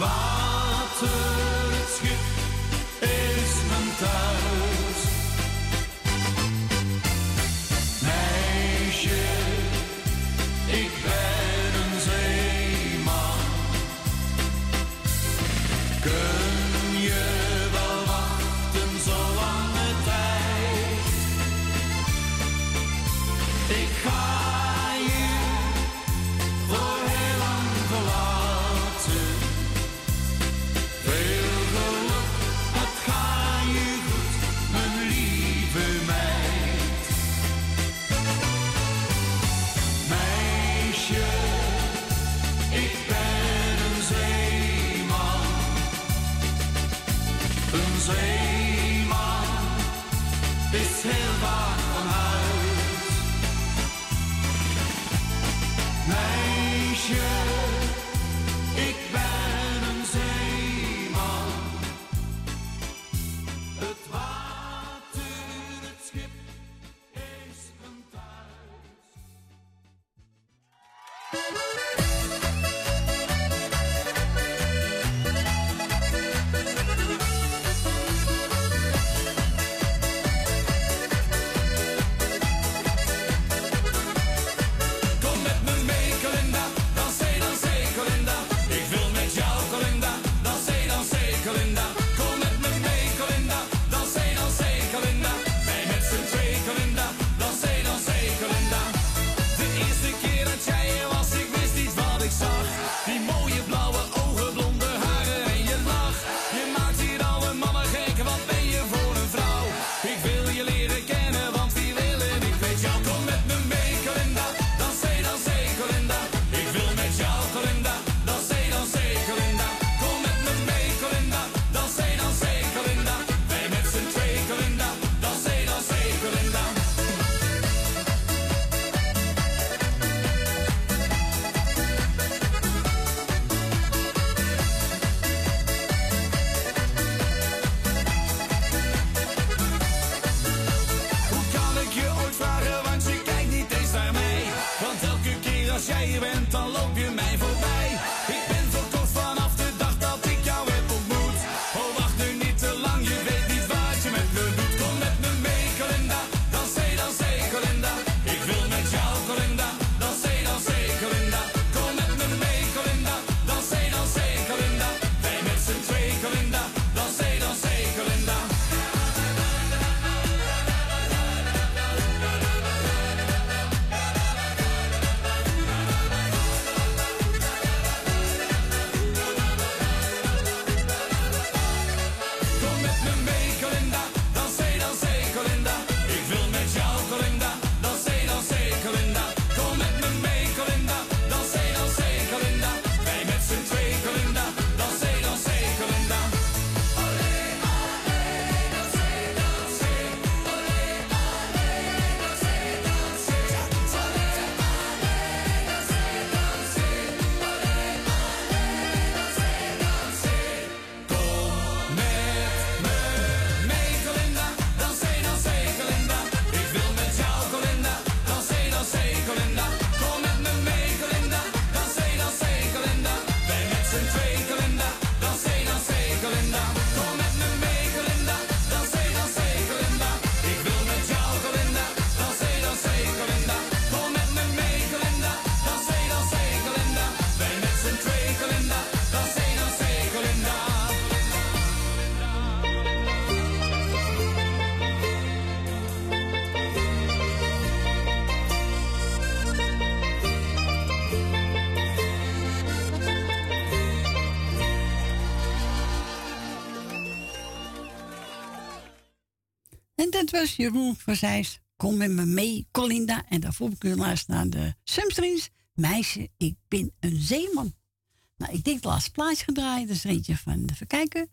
Het was Jeroen van Zijs. Kom met me mee, Colinda. En daarvoor kun je luisteren naar de Sumstrings. Meisje, ik ben een zeeman. Nou, ik denk het laatste plaatje gedraaid. Dat is eentje van, de verkijker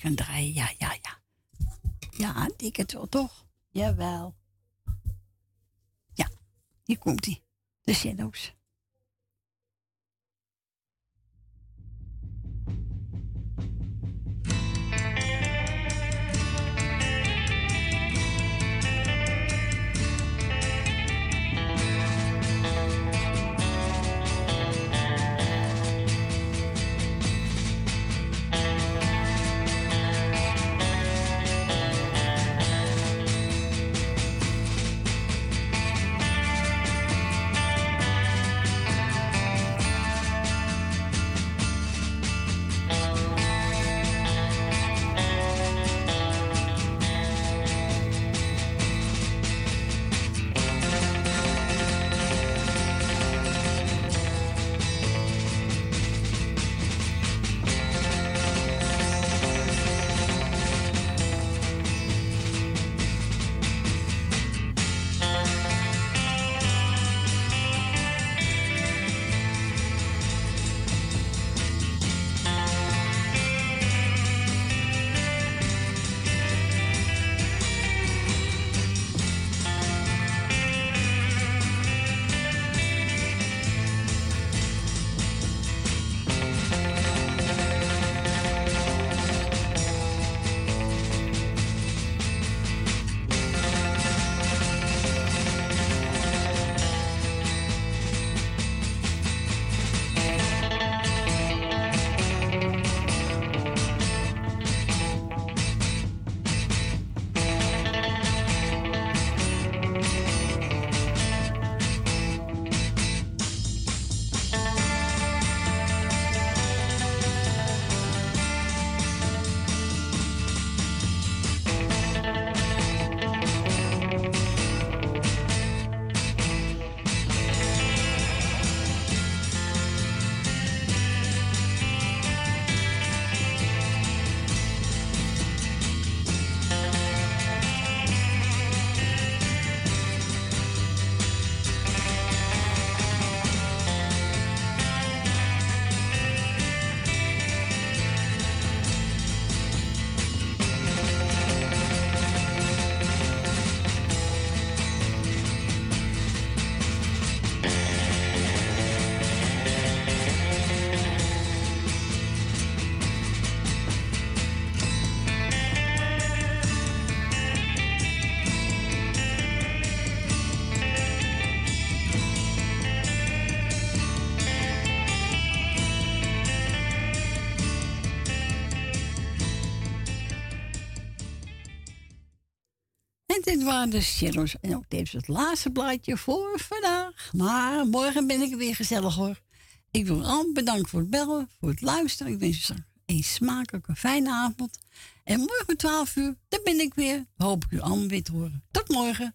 kan draaien. Ja, ja, ja. Ja, ik het wel, toch? Jawel. Ja, hier komt hij. De Shadows. Dit waren de Shadows. En ook dit is het laatste blaadje voor vandaag. Maar morgen ben ik weer gezellig hoor. Ik wil al bedankt voor het bellen, voor het luisteren. Ik wens je een smakelijke fijne avond. En morgen 12 uur, dan ben ik weer. Hoop ik u allemaal weer te horen. Tot morgen.